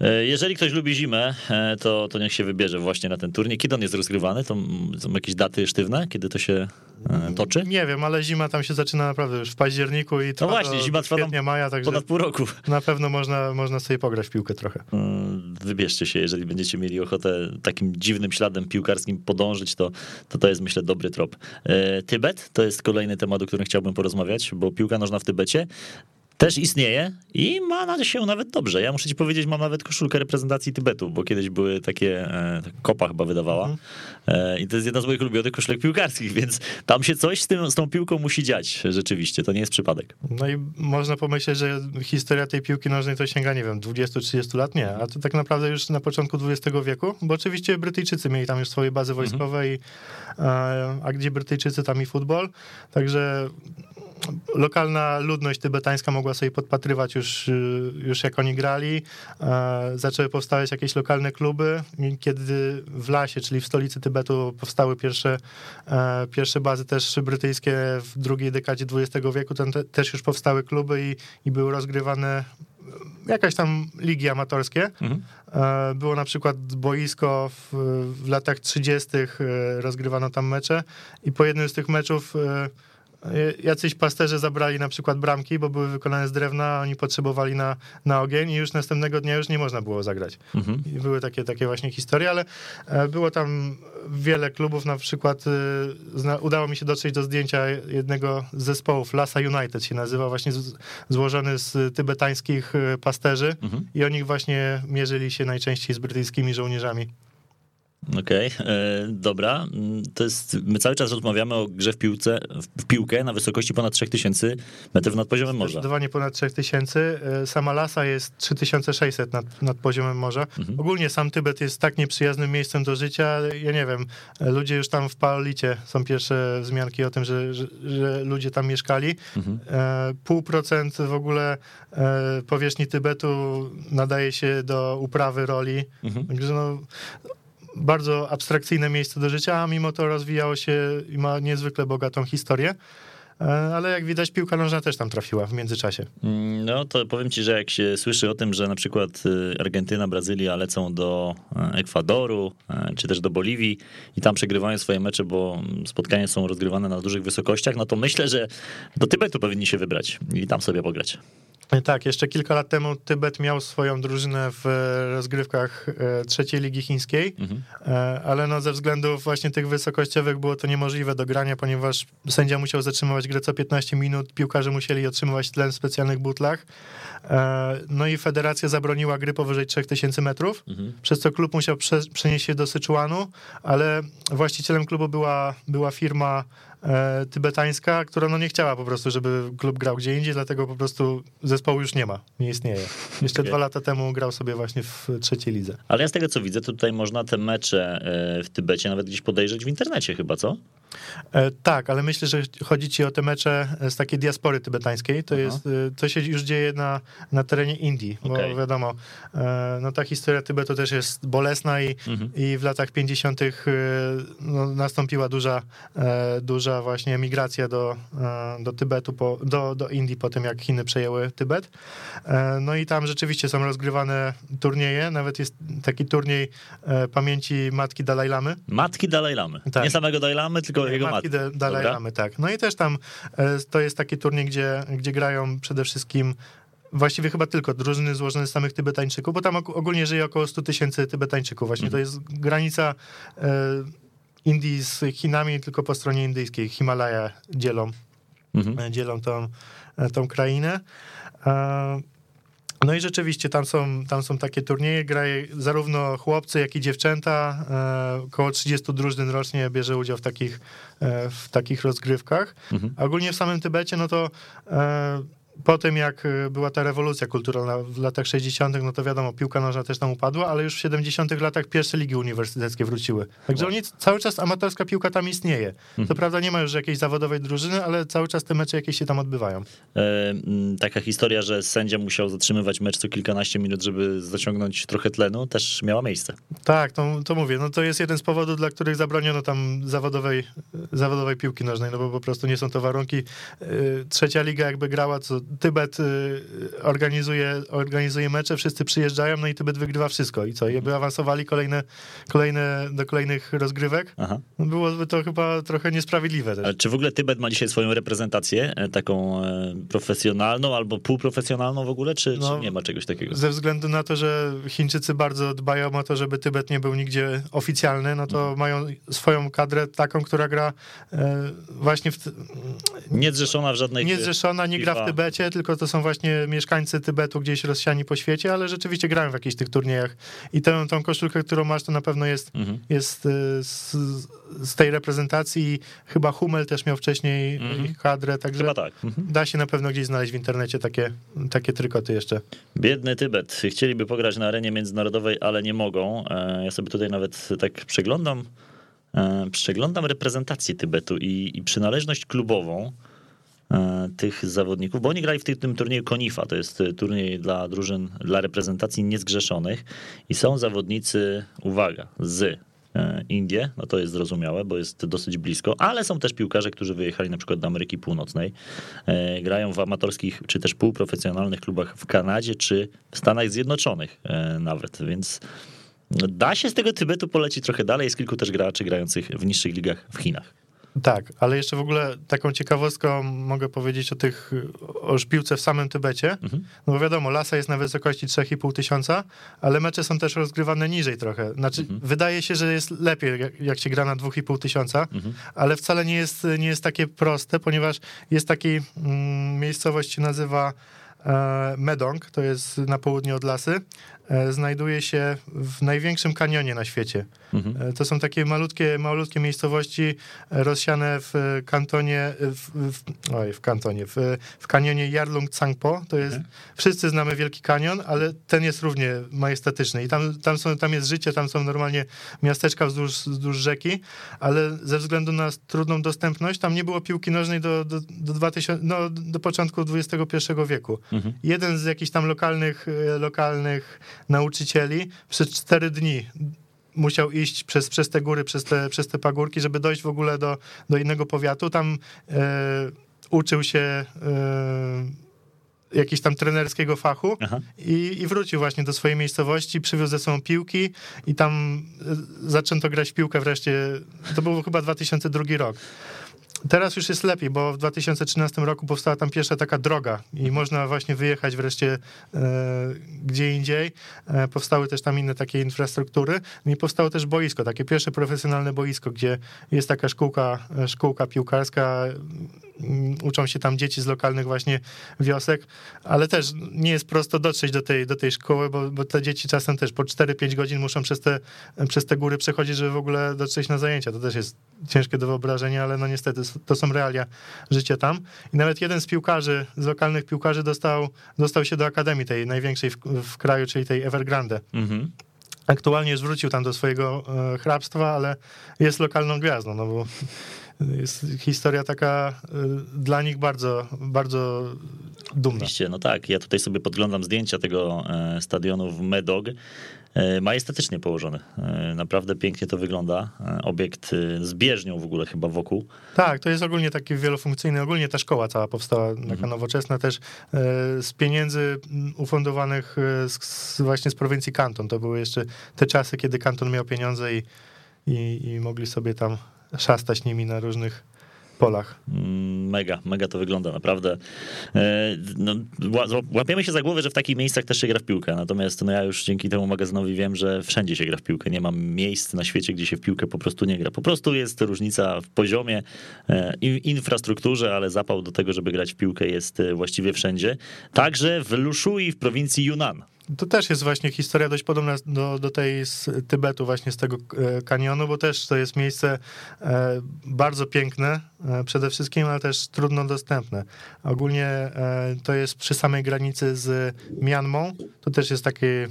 E, Jeżeli ktoś lubi zimę, e, to, to niech się wybierze właśnie na ten turniej. Kiedy on jest rozgrywany? To są jakieś daty sztywne, kiedy to się e, toczy? Nie wiem, ale zima tam się zaczyna naprawdę już w październiku i trwa No właśnie, zima trwa tam maja, także Ponad pół roku. na pewno można, można sobie pograć w piłkę trochę. Wybierzcie się, jeżeli będziecie mieli ochotę takim dziwnym śladem piłkarskim podążyć, to to, to jest myślę dobry trop. Tybet to jest kolejny temat, o którym chciałbym porozmawiać, bo piłka nożna w Tybecie też istnieje i ma się nawet dobrze. Ja muszę ci powiedzieć, mam nawet koszulkę reprezentacji Tybetu, bo kiedyś były takie, e, kopa chyba wydawała. E, i to jest jedna z moich ulubionych koszulek piłkarskich, więc tam się coś z, tym, z tą piłką musi dziać rzeczywiście, to nie jest przypadek. No i można pomyśleć, że historia tej piłki nożnej to sięga, nie wiem, 20-30 lat, nie, a to tak naprawdę już na początku XX wieku, bo oczywiście Brytyjczycy mieli tam już swoje bazy wojskowe i e, a gdzie Brytyjczycy, tam i futbol, także lokalna ludność tybetańska mogła sobie podpatrywać już, y, już jak oni grali. E, Zaczęły powstawać jakieś lokalne kluby. Kiedy w Lasie, czyli w stolicy Tybetu, powstały pierwsze, e, pierwsze bazy też brytyjskie w drugiej dekadzie XX wieku, tam te, też już powstały kluby i, i były rozgrywane jakaś tam ligi amatorskie. E, Było na przykład boisko w, w latach 30. e, rozgrywano tam mecze i po jednym z tych meczów e, jacyś pasterze zabrali na przykład bramki, bo były wykonane z drewna, a oni potrzebowali na, na ogień i już następnego dnia już nie można było zagrać. Mhm. I były takie, takie właśnie historie, ale e, było tam wiele klubów, na przykład zna, udało mi się dotrzeć do zdjęcia jednego z zespołów, Lasa United się nazywa, właśnie złożony z tybetańskich e, pasterzy Mhm. i oni właśnie mierzyli się najczęściej z brytyjskimi żołnierzami. Okej, e, dobra. To jest, my cały czas rozmawiamy o grze w, piłce, w piłkę na wysokości ponad 3000 metrów nad poziomem morza. Zdecydowanie ponad 3000. E, Sama Lasa jest 3600 nad, nad poziomem morza. Mhm. Ogólnie sam Tybet jest tak nieprzyjaznym miejscem do życia. Ja nie wiem, e, ludzie już tam w Paolicie są pierwsze wzmianki o tym, że, że, że ludzie tam mieszkali. Mhm. Pół procent w ogóle powierzchni Tybetu nadaje się do uprawy roli. Mhm. Także no, bardzo abstrakcyjne miejsce do życia, a mimo to rozwijało się i ma niezwykle bogatą historię. E, Ale jak widać, piłka nożna też tam trafiła w międzyczasie. Mm, No to powiem ci, że jak się słyszy o tym, że na przykład y, Argentyna, Brazylia lecą do e, Ekwadoru, e, czy też do Boliwii i tam przegrywają swoje mecze, bo spotkania są rozgrywane na dużych wysokościach, no to myślę, że do Tybetu powinni się wybrać i tam sobie pograć. Tak, jeszcze kilka lat temu Tybet miał swoją drużynę w rozgrywkach e, trzeciej ligi chińskiej, Mhm. e, ale no ze względów właśnie tych wysokościowych było to niemożliwe do grania, ponieważ sędzia musiał zatrzymywać grę co 15 minut, piłkarze musieli otrzymywać tlen w specjalnych butlach. E, No i federacja zabroniła gry powyżej 3000 metrów, Mhm. przez co klub musiał prze, przenieść się do Syczuanu, ale właścicielem klubu była, była firma tybetańska, która no nie chciała po prostu, żeby klub grał gdzie indziej, dlatego po prostu zespołu już nie ma, nie istnieje. Jeszcze Okej. dwa lata temu grał sobie właśnie w trzeciej lidze. Ale ja z tego co widzę, to tutaj można te mecze e, w Tybecie nawet gdzieś podejrzeć w internecie chyba, co? E, tak, ale myślę, że chodzi ci o te mecze z takiej diaspory tybetańskiej. To Aha. jest, e, to się już dzieje na, na terenie Indii, bo Okej. wiadomo, e, no ta historia Tybetu też jest bolesna i, Mhm. i w latach 50. e, no, nastąpiła duża, e, duża właśnie emigracja do, e, do Tybetu, po, do, do Indii po tym, jak Chiny przejęły Tybet. E, No i tam rzeczywiście są rozgrywane turnieje, nawet jest taki turniej e, pamięci matki Dalaj Lamy. Matki Dalaj Lamy. Tak. Nie samego Dalaj Lamy, tylko jego matki matki. Dalai Dobra. Lamy, tak. No i też tam to jest taki turniej, gdzie, gdzie grają przede wszystkim właściwie chyba tylko drużyny złożone z samych Tybetańczyków, bo tam og- ogólnie żyje około 100 tysięcy Tybetańczyków. Właśnie Mhm. to jest granica Indii z Chinami, tylko po stronie indyjskiej. Himalaja dzielą, Mhm. e, dzielą tą, e, tą krainę. E, No i rzeczywiście tam są, tam są takie turnieje, grają zarówno chłopcy, jak i dziewczęta. Około 30 drużyn rocznie bierze udział w takich, w takich rozgrywkach. Mhm. A Ogólnie w samym Tybecie, no to po tym jak e, była ta rewolucja kulturalna w latach 60., no to wiadomo, piłka nożna też tam upadła, ale już w 70. latach pierwsze ligi uniwersyteckie wróciły. Także oni, cały czas amatorska piłka tam istnieje. To prawda, nie ma już jakiejś zawodowej drużyny, ale cały czas te mecze jakieś się tam odbywają. E, taka historia, że sędzia musiał zatrzymywać mecz co kilkanaście minut, żeby zaciągnąć trochę tlenu, też miała miejsce. Tak, to, to mówię. No to jest jeden z powodów, dla których zabroniono tam zawodowej, zawodowej piłki nożnej, no bo po prostu nie są to warunki. Yy, Trzecia liga jakby grała, co Tybet yy, organizuje, organizuje mecze, wszyscy przyjeżdżają, no i Tybet wygrywa wszystko. I co? I by awansowali kolejne, kolejne, do kolejnych rozgrywek. Aha. Byłoby to chyba trochę niesprawiedliwe też. A czy w ogóle Tybet ma dzisiaj swoją reprezentację, e, taką e, profesjonalną albo półprofesjonalną w ogóle, czy, No, czy nie ma czegoś takiego? Ze względu na to, że Chińczycy bardzo dbają o to, żeby Tybet nie był nigdzie oficjalny, no to mają swoją kadrę taką, która gra e, właśnie w, Niezrzeszona w żadnej... nie zrzeszona, nie gra w FIFA. Tybecie, tylko to są właśnie mieszkańcy Tybetu gdzieś rozsiani po świecie, ale rzeczywiście grają w jakichś tych turniejach. I tę, tą koszulkę, którą masz, to na pewno jest, Mhm. jest y, z, z tej reprezentacji. Chyba Hummel też miał wcześniej Mhm. ich kadrę, także Chyba tak. Mhm. da się na pewno gdzieś znaleźć w internecie takie, takie trykoty jeszcze. Biedny Tybet. Chcieliby pograć na arenie międzynarodowej, ale nie mogą. E, Ja sobie tutaj nawet tak przeglądam, e, przeglądam reprezentację Tybetu i, i przynależność klubową e, tych zawodników, bo oni grali w tym, tym turnieju Konifa, to jest e, turniej dla drużyn, dla reprezentacji niezgrzeszonych. I są zawodnicy, uwaga, z e, Indie, no to jest zrozumiałe, bo jest dosyć blisko, ale są też piłkarze, którzy wyjechali na przykład do Ameryki Północnej, e, grają w amatorskich czy też półprofesjonalnych klubach w Kanadzie czy w Stanach Zjednoczonych e, nawet, więc da się z tego Tybetu polecić trochę dalej, jest kilku też graczy grających w niższych ligach w Chinach. Tak, ale jeszcze w ogóle taką ciekawostką mogę powiedzieć o tych, o szpiłce w samym Tybecie. Mhm. No bo wiadomo, Lasa jest na wysokości 3,5 tysiąca, ale mecze są też rozgrywane niżej trochę. Znaczy, wydaje się, że jest lepiej, jak, jak się gra na 2,5 tysiąca, ale wcale nie jest, nie jest takie proste, ponieważ jest taki, mm, miejscowość się nazywa e, Medong, to jest na południe od Lasy. E, znajduje się w największym kanionie na świecie. Mhm. E, To są takie malutkie, malutkie miejscowości e, rozsiane w e, kantonie, w, w, oj, w kantonie, w, w kanionie Yarlung Tsangpo. To jest, wszyscy znamy Wielki Kanion, ale ten jest równie majestatyczny i tam, tam, są, tam jest życie, tam są normalnie miasteczka wzdłuż, wzdłuż rzeki, ale ze względu na trudną dostępność, tam nie było piłki nożnej do, do, do, 2000, no, do początku XXI wieku. Mhm. Jeden z jakichś tam lokalnych, lokalnych nauczycieli przez cztery dni musiał iść przez, przez te góry, przez te, przez te pagórki, żeby dojść w ogóle do, do innego powiatu. Tam e, uczył się e, jakiegoś tam trenerskiego fachu i, i wrócił właśnie do swojej miejscowości, przywiózł ze sobą piłki i tam e, zaczęto grać w piłkę wreszcie. To był chyba 2002 rok. Teraz już jest lepiej, bo w 2013 roku powstała tam pierwsza taka droga i można właśnie wyjechać wreszcie e, gdzie indziej. E, powstały też tam inne takie infrastruktury. No I powstało też boisko, takie pierwsze profesjonalne boisko, gdzie jest taka szkółka, e, szkółka piłkarska. Mm, Uczą się tam dzieci z lokalnych właśnie wiosek, ale też nie jest prosto dotrzeć do tej, do tej szkoły, bo, bo te dzieci czasem też po 4-5 godzin muszą przez te, przez te góry przechodzić, żeby w ogóle dotrzeć na zajęcia. To też jest ciężkie do wyobrażenia, ale no niestety to są realia życia tam. I nawet jeden z piłkarzy, z lokalnych piłkarzy dostał, dostał się do akademii tej największej w, w kraju, czyli tej Evergrande. Mhm. Aktualnie już wrócił tam do swojego e, hrabstwa, ale jest lokalną gwiazdą, no bo jest historia taka e, dla nich bardzo, bardzo dumna. Oczywiście, no tak. Ja tutaj sobie podglądam zdjęcia tego e, stadionu w Medog. E, Majestatycznie położony. E, Naprawdę pięknie to wygląda. E, Obiekt z bieżnią w ogóle chyba wokół. Tak, to jest ogólnie taki wielofunkcyjny, ogólnie ta szkoła cała powstała, taka nowoczesna też z pieniędzy ufundowanych z właśnie z prowincji Kanton. To były jeszcze te czasy, kiedy Kanton miał pieniądze i, i, i mogli sobie tam szastać nimi na różnych polach. Mm, mega, mega to wygląda, naprawdę. E, no, łapiemy się za głowę, że w takich miejscach też się gra w piłkę, natomiast no, ja już dzięki temu magazynowi wiem, że wszędzie się gra w piłkę. Nie mam miejsc na świecie, gdzie się w piłkę po prostu nie gra. Po prostu jest różnica w poziomie, e, infrastrukturze, ale zapał do tego, żeby grać w piłkę jest e, właściwie wszędzie. Także w Lushui w prowincji Yunnan. To też jest właśnie historia dość podobna do, do tej z Tybetu, właśnie z tego e, kanionu, bo też to jest miejsce e, bardzo piękne e, przede wszystkim, ale też trudno dostępne. Ogólnie to jest przy samej granicy z Mianmą. To też jest taki mm,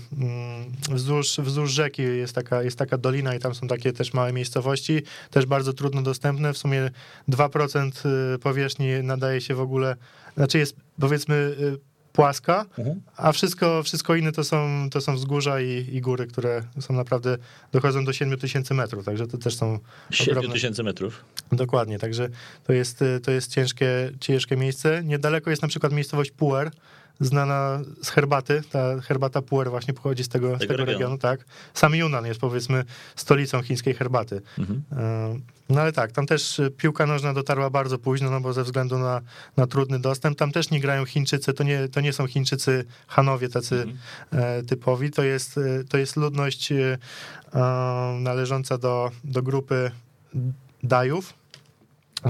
wzdłuż, wzdłuż rzeki jest taka, jest taka dolina i tam są takie też małe miejscowości, też bardzo trudno dostępne. W sumie 2% powierzchni nadaje się w ogóle, znaczy jest powiedzmy płaska, mhm. a wszystko, wszystko inne to są, to są wzgórza i, i góry, które są naprawdę, dochodzą do 7 tysięcy metrów, także to też są 7 tysięcy metrów? Dokładnie, także to jest, to jest ciężkie, ciężkie miejsce. Niedaleko jest na przykład miejscowość Puer, znana z herbaty. Ta herbata puer właśnie pochodzi z tego, tego, z tego regionu. regionu. tak. Sam Yunnan jest powiedzmy stolicą chińskiej herbaty. Mhm. E, no ale tak, tam też piłka nożna dotarła bardzo późno, no bo ze względu na, na trudny dostęp, tam też nie grają Chińczycy, to nie, to nie są Chińczycy Hanowie tacy mhm. E, typowi, to jest, e, to jest ludność należąca do, do grupy Dajów,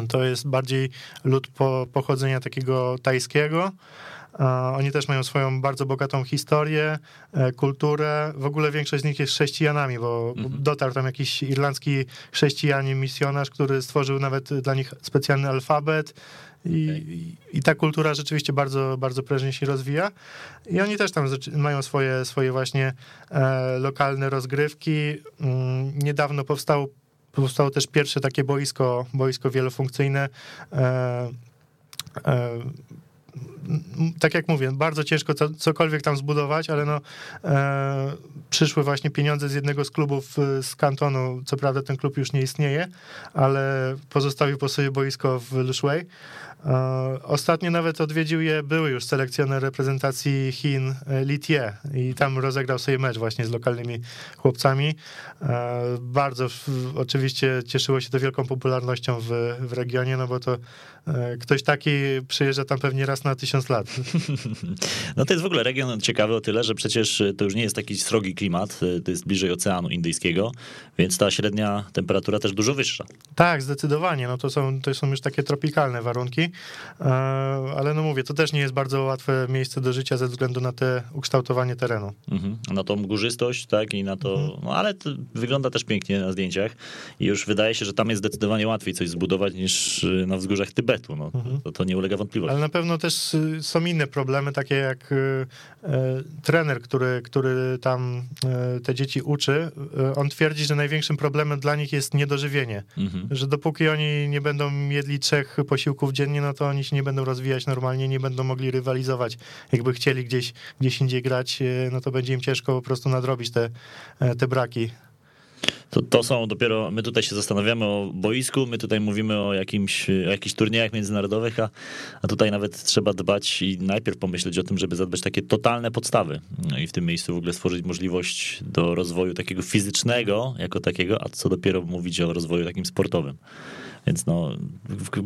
to jest bardziej lud po, pochodzenia takiego tajskiego, oni też mają swoją bardzo bogatą historię, e, kulturę. W ogóle większość z nich jest chrześcijanami, bo mhm. dotarł tam jakiś irlandzki chrześcijanin, misjonarz, który stworzył nawet dla nich specjalny alfabet. I, okay. I, ta kultura rzeczywiście bardzo, bardzo prężnie się rozwija. I oni też tam mają swoje, swoje właśnie e, lokalne rozgrywki. Mm, niedawno powstało, powstało też pierwsze takie boisko, boisko wielofunkcyjne. Tak jak mówię, bardzo ciężko co, cokolwiek tam zbudować, ale no, e, przyszły właśnie pieniądze z jednego z klubów e, z kantonu. Co prawda ten klub już nie istnieje, ale pozostawił po sobie boisko w Lushui. E, ostatnio nawet odwiedził je były już selekcjoner reprezentacji Chin e, Li Tie i tam rozegrał sobie mecz właśnie z lokalnymi chłopcami. Bardzo oczywiście cieszyło się to wielką popularnością w, w regionie, no bo to ktoś taki przyjeżdża tam pewnie raz na tysiąc lat. No to jest w ogóle region ciekawy o tyle, że przecież to już nie jest taki srogi klimat, to jest bliżej Oceanu Indyjskiego, więc ta średnia temperatura też dużo wyższa. Tak, zdecydowanie. No to są, to są już takie tropikalne warunki, e, ale no mówię, to też nie jest bardzo łatwe miejsce do życia ze względu na te ukształtowanie terenu. Mhm. Na tą górzystość, tak, i na to, mhm. no ale to wygląda też pięknie na zdjęciach i już wydaje się, że tam jest zdecydowanie łatwiej coś zbudować niż na wzgórzach Tybetu, no, mhm. to, to nie ulega wątpliwości. Ale na pewno też y, są inne problemy, takie jak y, e, trener, który, który tam e, te dzieci uczy, on twierdzi, że największym problemem dla nich jest niedożywienie, mhm. że dopóki oni nie będą jedli trzech posiłków dziennie, no to oni się nie będą rozwijać normalnie, nie będą mogli rywalizować. Jakby chcieli gdzieś, gdzieś indziej grać, e, no to będzie im ciężko po prostu nadrobić te, te braki. To, to są dopiero, my tutaj się zastanawiamy o boisku, my tutaj mówimy o, jakimś, o jakichś turniejach międzynarodowych, a, a tutaj nawet trzeba dbać i najpierw pomyśleć o tym, żeby zadbać takie totalne podstawy. No i w tym miejscu w ogóle stworzyć możliwość do rozwoju takiego fizycznego jako takiego, a co dopiero mówić o rozwoju takim sportowym. Więc no,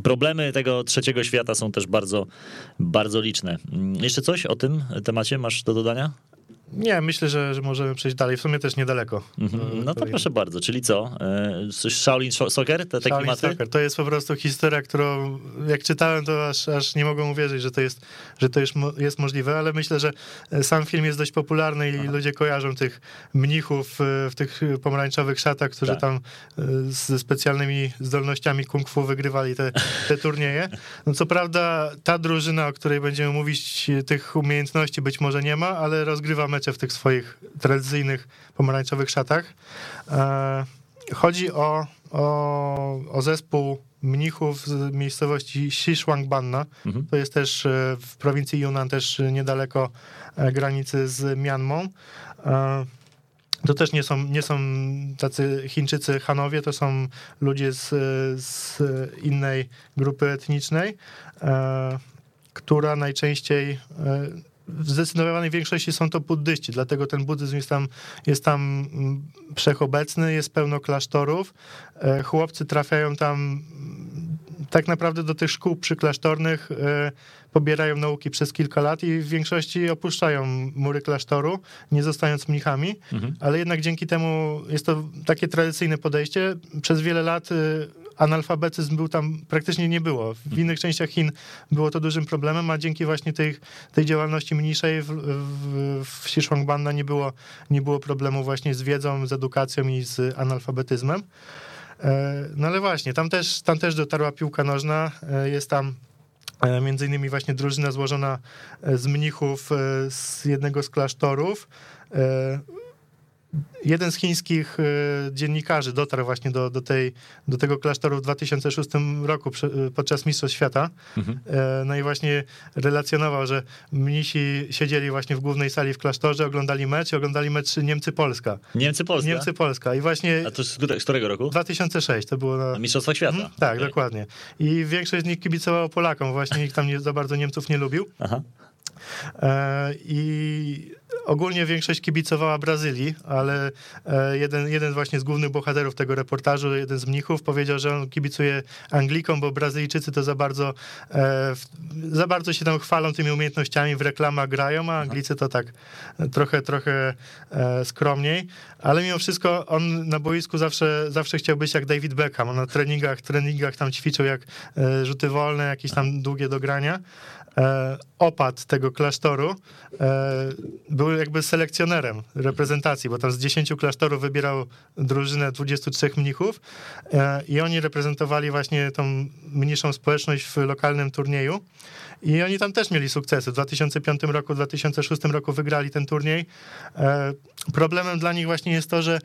problemy tego trzeciego świata są też bardzo, bardzo liczne. Jeszcze coś o tym temacie masz do dodania? Nie, myślę, że, że możemy przejść dalej. W sumie też niedaleko. Mhm. No to proszę bardzo, czyli co? E, Shaolin Soccer? Te, Shaolin klimaty? Soccer. To jest po prostu historia, którą jak czytałem, to aż, aż nie mogłem uwierzyć, że to, jest, że to jest, jest możliwe, ale myślę, że e, sam film jest dość popularny i Aha. ludzie kojarzą tych mnichów e, w tych pomarańczowych szatach, którzy tak. tam ze specjalnymi zdolnościami kung fu wygrywali te, te turnieje. No co prawda ta drużyna, o której będziemy mówić, tych umiejętności być może nie ma, ale rozgrywa mecz w tych swoich tradycyjnych pomarańczowych szatach. E, chodzi o, o, o zespół mnichów z miejscowości Xishuangbanna. Mhm. To jest też e, w prowincji Yunnan, też niedaleko e, granicy z Mianmą. To też nie są, nie są tacy Chińczycy Hanowie, to są ludzie z, z innej grupy etnicznej, która najczęściej w zdecydowanej większości są to buddyści, dlatego ten buddyzm jest tam, jest tam mm, wszechobecny, jest pełno klasztorów. E, chłopcy trafiają tam mm, tak naprawdę do tych szkół przyklasztornych, e, pobierają nauki przez kilka lat i w większości opuszczają mury klasztoru, nie zostając mnichami, mhm. ale jednak dzięki temu jest to takie tradycyjne podejście. Przez wiele lat e, analfabetyzm był tam praktycznie nie było. W innych częściach Chin było to dużym problemem, a dzięki właśnie tej, tej działalności mniejszej w, w, w Xishuangbanna nie było, nie było problemu właśnie z wiedzą, z edukacją i z analfabetyzmem. E, no ale właśnie, tam też, tam też dotarła piłka nożna, e, jest tam e, między innymi właśnie drużyna złożona z mnichów z jednego z klasztorów jeden z chińskich e, dziennikarzy dotarł właśnie do, do, tej, do tego klasztoru w 2006 roku e, podczas Mistrzostw Świata. Mhm. E, no i właśnie relacjonował, że mnisi siedzieli właśnie w głównej sali w klasztorze, oglądali mecz i oglądali mecz Niemcy-Polska. Niemcy-Polska? Niemcy-Polska. I właśnie... A to z, z którego roku? 2006, to było na... Mistrzostwa Świata. Mhm, tak, okay. dokładnie. I większość z nich kibicowało Polakom, właśnie nikt tam nie, za bardzo Niemców nie lubił. Aha. I ogólnie większość kibicowała Brazylii, ale e, jeden, jeden właśnie z głównych bohaterów tego reportażu, jeden z mnichów, powiedział, że on kibicuje Anglikom, bo Brazylijczycy to za bardzo, e, za bardzo się tam chwalą tymi umiejętnościami, w reklamach grają, a Anglicy to tak trochę, trochę e, skromniej, ale mimo wszystko on na boisku zawsze, zawsze chciał być jak David Beckham. On na treningach, treningach tam ćwiczył jak rzuty wolne, jakieś tam długie dogrania. E, opad tego klasztoru e, był jakby selekcjonerem reprezentacji, bo tam z 10 klasztorów wybierał drużynę 23 mnichów e, i oni reprezentowali właśnie tą mniejszą społeczność w lokalnym turnieju. I oni tam też mieli sukcesy. W 2005 roku, 2006 roku wygrali ten turniej. Problemem dla nich właśnie jest to, że,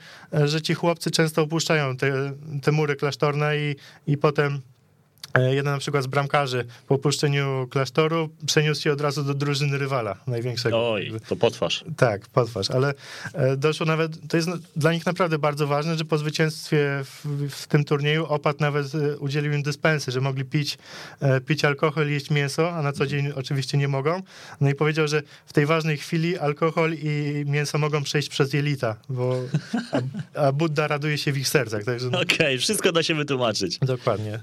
że ci chłopcy często opuszczają te, te mury klasztorne i, i potem jeden na przykład z bramkarzy po opuszczeniu klasztoru przeniósł się od razu do drużyny rywala największego. Oj, to potwarz. Tak, potwarz, ale e, doszło nawet, to jest dla nich naprawdę bardzo ważne, że po zwycięstwie w, w tym turnieju opat nawet e, udzielił im dyspensy, że mogli pić, pić alkohol i jeść mięso, a na co dzień oczywiście nie mogą. No i powiedział, że w tej ważnej chwili alkohol i mięso mogą przejść przez jelita, bo a, a Buddha raduje się w ich sercach. Także... Okej, okay, wszystko da się wytłumaczyć. Dokładnie.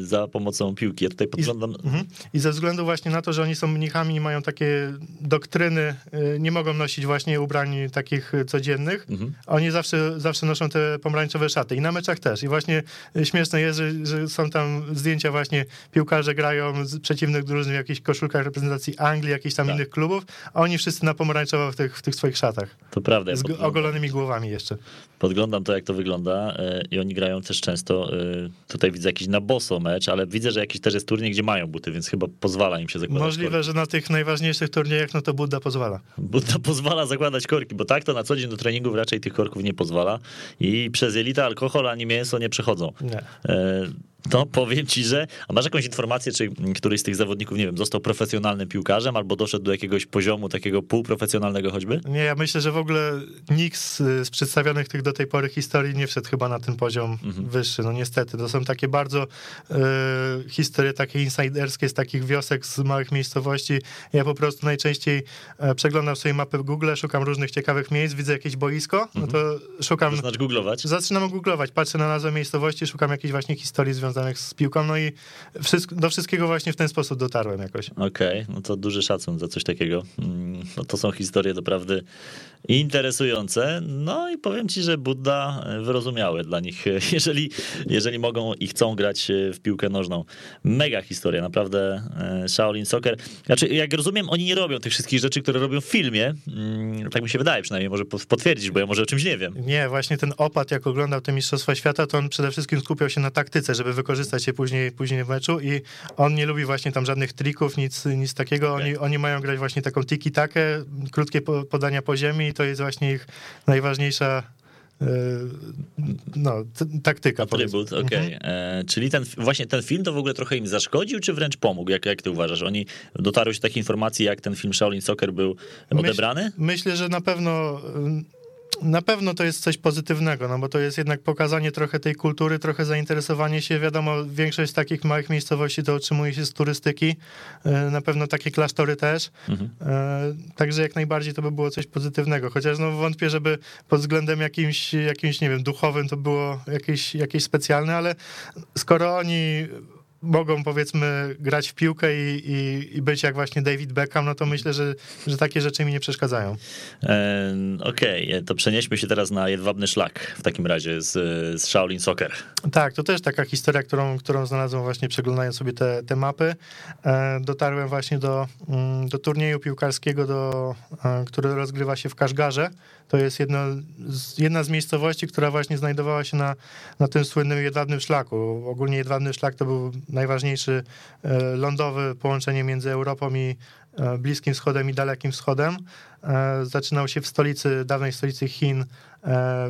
Za pomocą piłki. Ja tutaj podglądam. I, mhm. I ze względu właśnie na to, że oni są mnichami i mają takie doktryny, y, nie mogą nosić właśnie ubrań takich codziennych, mhm. oni zawsze, zawsze noszą te pomarańczowe szaty. I na meczach też. I właśnie śmieszne jest, że, że są tam zdjęcia właśnie piłkarze grają z przeciwnych drużyn w jakichś koszulkach reprezentacji Anglii, jakichś tam tak. innych klubów, a oni wszyscy na pomarańczowo w tych, w tych swoich szatach. To prawda. Z ogolonymi głowami jeszcze. Podglądam to, jak to wygląda y, i oni grają też często, y, tutaj widzę jakiś na boso mecz, ale widzę, że jakiś też jest turniej, gdzie mają buty, więc chyba pozwala im się zakładać Możliwe, korki. że na tych najważniejszych turniejach, no to Budda pozwala. Budda pozwala zakładać korki, bo tak to na co dzień do treningów raczej tych korków nie pozwala i przez jelita alkohol ani mięso nie przechodzą. Nie. To powiem ci, że. A masz jakąś informację, czy któryś z tych zawodników, nie wiem, został profesjonalnym piłkarzem albo doszedł do jakiegoś poziomu takiego półprofesjonalnego choćby? Nie, ja myślę, że w ogóle nikt z, z przedstawionych tych do tej pory historii nie wszedł chyba na ten poziom mhm. wyższy. No niestety, to są takie bardzo y, historie takie insiderskie z takich wiosek, z małych miejscowości. Ja po prostu najczęściej e, przeglądam sobie mapy w Google, szukam różnych ciekawych miejsc, widzę jakieś boisko, no to mhm. szukam. Znaczy googlować? Zaczynam googlować, patrzę na nazwę miejscowości, szukam jakiejś właśnie historii związanej związanych z piłką, no i wszystko, do wszystkiego właśnie w ten sposób dotarłem jakoś. Okej, okay, no to duży szacun za coś takiego. Mm, no to są historie doprawdy interesujące. No i powiem ci, że Buddha wyrozumiały dla nich, jeżeli, jeżeli mogą i chcą grać w piłkę nożną. Mega historia, naprawdę e, Shaolin Soccer. Znaczy, jak rozumiem, oni nie robią tych wszystkich rzeczy, które robią w filmie. Mm, tak mi się wydaje przynajmniej, może potwierdzić, bo ja może o czymś nie wiem. Nie, właśnie ten opad, jak oglądał te Mistrzostwa Świata, to on przede wszystkim skupiał się na taktyce, żeby wykorzystać je później, później w meczu i on nie lubi właśnie tam żadnych trików, nic, nic takiego. Oni, oni mają grać właśnie taką tiki-takę, krótkie podania po ziemi i to jest właśnie ich najważniejsza e, no, taktyka. Atrybut, okej. Okay. Mhm. E, czyli ten, właśnie ten film to w ogóle trochę im zaszkodził, czy wręcz pomógł? Jak, jak ty uważasz? Oni dotarły się takie informacje, jak ten film Shaolin Soccer był odebrany? Myśl, myślę, że na pewno na pewno to jest coś pozytywnego, no bo to jest jednak pokazanie trochę tej kultury, trochę zainteresowanie się. Wiadomo, większość takich małych miejscowości to otrzymuje się z turystyki, e, na pewno takie klasztory też. Mhm. E, także jak najbardziej to by było coś pozytywnego. Chociaż no wątpię, żeby pod względem jakimś, jakimś nie wiem, duchowym to było jakieś, jakieś specjalne, ale skoro oni mogą powiedzmy grać w piłkę i, i, i, być jak właśnie David Beckham, no to myślę, że, że takie rzeczy mi nie przeszkadzają. E, Okej, okay. to przenieśmy się teraz na jedwabny szlak w takim razie z, z Shaolin Soccer. Tak, to też taka historia, którą, którą znalazłem właśnie przeglądając sobie te, te mapy. E, dotarłem właśnie do, mm, do turnieju piłkarskiego, do, e, który rozgrywa się w Kaszgarze. To jest jedno, jedna z miejscowości, która właśnie znajdowała się na, na tym słynnym jedwabnym szlaku. Ogólnie jedwabny szlak to był najważniejszy e, lądowe połączenie między Europą i e, Bliskim Wschodem i Dalekim Wschodem. E, zaczynał się w stolicy, dawnej stolicy Chin,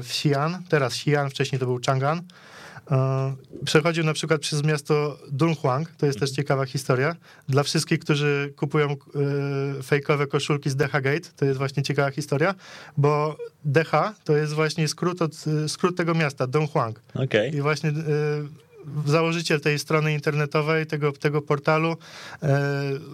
w Xi'an, teraz Xi'an, wcześniej to był Chang'an. Przechodził na przykład przez miasto Dunhuang, to jest też mhm. ciekawa historia. Dla wszystkich, którzy kupują fejkowe koszulki z DH Gate, to jest właśnie ciekawa historia, bo DH to jest właśnie skrót, od, skrót tego miasta, Dunhuang. Okay. I właśnie założyciel tej strony internetowej, tego, tego portalu, e,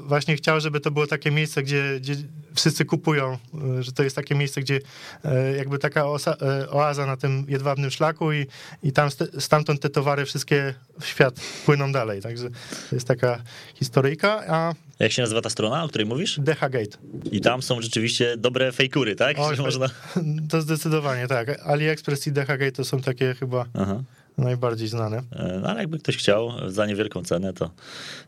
właśnie chciał, żeby to było takie miejsce, gdzie, gdzie wszyscy kupują, e, że to jest takie miejsce, gdzie e, jakby taka osa, oaza na tym jedwabnym szlaku i, i tam stamtąd te towary wszystkie w świat płyną dalej. Także to jest taka historyjka, a jak się nazywa ta strona, o której mówisz? Dehagate. I tam są rzeczywiście dobre fejkury, tak? O, można... To zdecydowanie tak. AliExpress i Dehagate to są takie chyba Aha najbardziej znane. E, no, ale jakby ktoś chciał za niewielką cenę, to,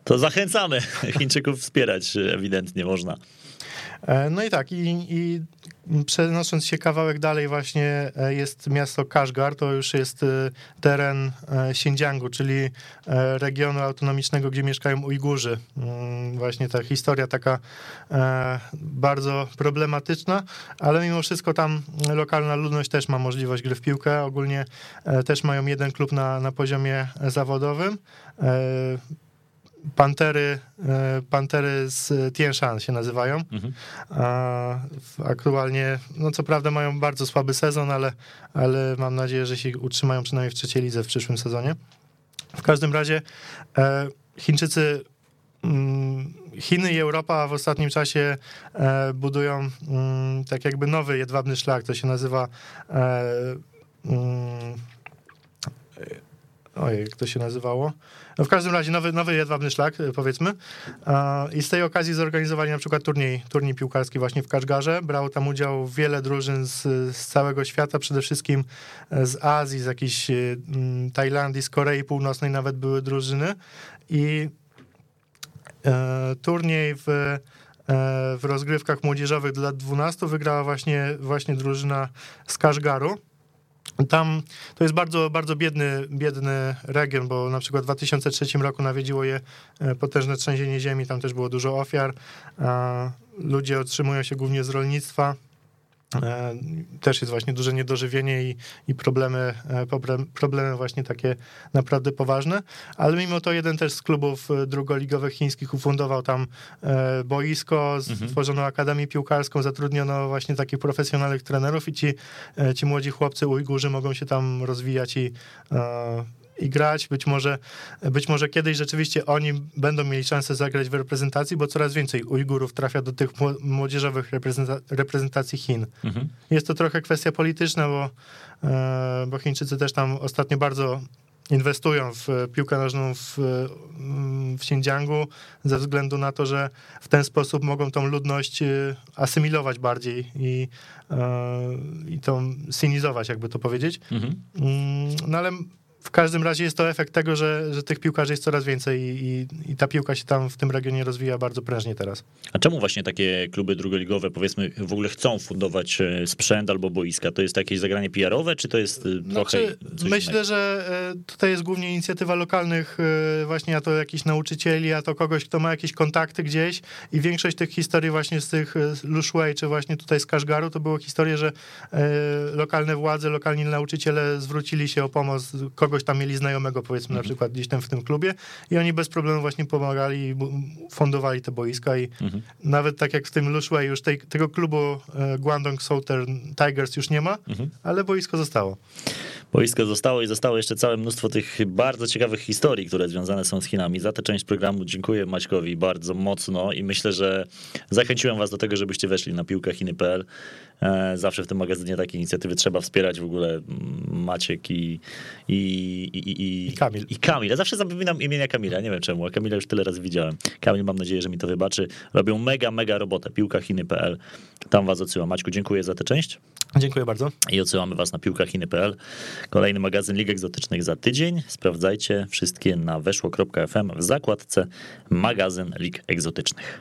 to zachęcamy Chińczyków wspierać, ewidentnie można. E, no i tak, i, i przenosząc się kawałek dalej właśnie e, jest miasto Kashgar, to już jest teren Xinjiangu, czyli regionu autonomicznego, gdzie mieszkają Ujgurzy. Mm, właśnie ta historia taka bardzo problematyczna, ale mimo wszystko tam lokalna ludność też ma możliwość gry w piłkę. Ogólnie też mają jeden klub na, na poziomie zawodowym. Pantery, e, Pantery z Tienshan się nazywają. Mhm. Aktualnie, no co prawda mają bardzo słaby sezon, ale, ale mam nadzieję, że się utrzymają przynajmniej w trzeciej lidze w przyszłym sezonie. W każdym razie e, Chińczycy mm, Chiny i Europa w ostatnim czasie e, budują mm, tak jakby nowy jedwabny szlak, to się nazywa mm, ojej, jak to się nazywało? No w każdym razie nowy, nowy jedwabny szlak, y, powiedzmy. I z tej okazji zorganizowali na przykład turniej, turniej piłkarski właśnie w Kaszgarze. Brało tam udział wiele drużyn z, z całego świata, przede wszystkim e, z Azji, z jakiejś mm, Tajlandii, z Korei Północnej nawet były drużyny. I e, turniej w e, w rozgrywkach młodzieżowych dla lat 12 wygrała właśnie, właśnie drużyna z Kaszgaru. Tam to jest bardzo, bardzo biedny, biedny region, bo na przykład w 2003 roku nawiedziło je e, potężne trzęsienie ziemi, tam też było dużo ofiar. Ludzie otrzymują się głównie z rolnictwa. E, też jest właśnie duże niedożywienie i, i problemy, e, problemy właśnie takie naprawdę poważne, ale mimo to jeden też z klubów e, drugoligowych chińskich ufundował tam boisko, mhm. stworzono akademię piłkarską, zatrudniono właśnie takich profesjonalnych trenerów i ci, ci młodzi chłopcy Ujgurzy mogą się tam rozwijać i i grać. Być może, być może kiedyś rzeczywiście oni będą mieli szansę zagrać w reprezentacji, bo coraz więcej Ujgurów trafia do tych młodzieżowych reprezentacji Chin. Mhm. Jest to trochę kwestia polityczna, bo, e, bo Chińczycy też tam ostatnio bardzo inwestują w piłkę nożną w, w Xinjiangu ze względu na to, że w ten sposób mogą tą ludność e, asymilować bardziej i, e, i tą sinizować, jakby to powiedzieć. Mhm. Mm, no ale w każdym razie jest to efekt tego, że, że tych piłkarzy jest coraz więcej i, i, ta piłka się tam w tym regionie rozwija bardzo prężnie teraz. A czemu właśnie takie kluby drugoligowe, powiedzmy, w ogóle chcą fundować e, sprzęt albo boiska? To jest jakieś zagranie PR-owe, czy to jest e, trochę znaczy, Myślę, innego? że e, tutaj jest głównie inicjatywa lokalnych, właśnie a to jakichś nauczycieli, a to kogoś, kto ma jakieś kontakty gdzieś i większość tych historii właśnie z tych Lushui, czy właśnie tutaj z Kaszgaru, to było historie, że lokalne władze, lokalni nauczyciele zwrócili się o pomoc kogoś tam mieli znajomego, powiedzmy, na przykład gdzieś tam w tym klubie i oni bez problemu właśnie pomagali, fundowali te boiska i nawet tak jak w tym Lushway już tej, tego klubu e, Guangdong Southern Tigers już nie ma, ale boisko zostało. Boisko zostało i zostało jeszcze całe mnóstwo tych bardzo ciekawych historii, które związane są z Chinami. Za tę część programu dziękuję Maćkowi bardzo mocno i myślę, że zachęciłem was do tego, żebyście weszli na piłkachiny.pl. E, Zawsze w tym magazynie takie inicjatywy trzeba wspierać w ogóle Maciek i, i, i, i, I Kamil. I Kamil. Ja zawsze zapominam imienia Kamila, nie wiem czemu, a Kamila już tyle razy widziałem. Kamil, mam nadzieję, że mi to wybaczy. Robią mega, mega robotę. Piłkachiny.pl. Tam was odsyłam. Maćku, dziękuję za tę część Dziękuję bardzo. i odsyłamy was na piłkachiny.pl. Kolejny magazyn Lig Egzotycznych za tydzień. Sprawdzajcie wszystkie na weszło.fm w zakładce magazyn Lig Egzotycznych.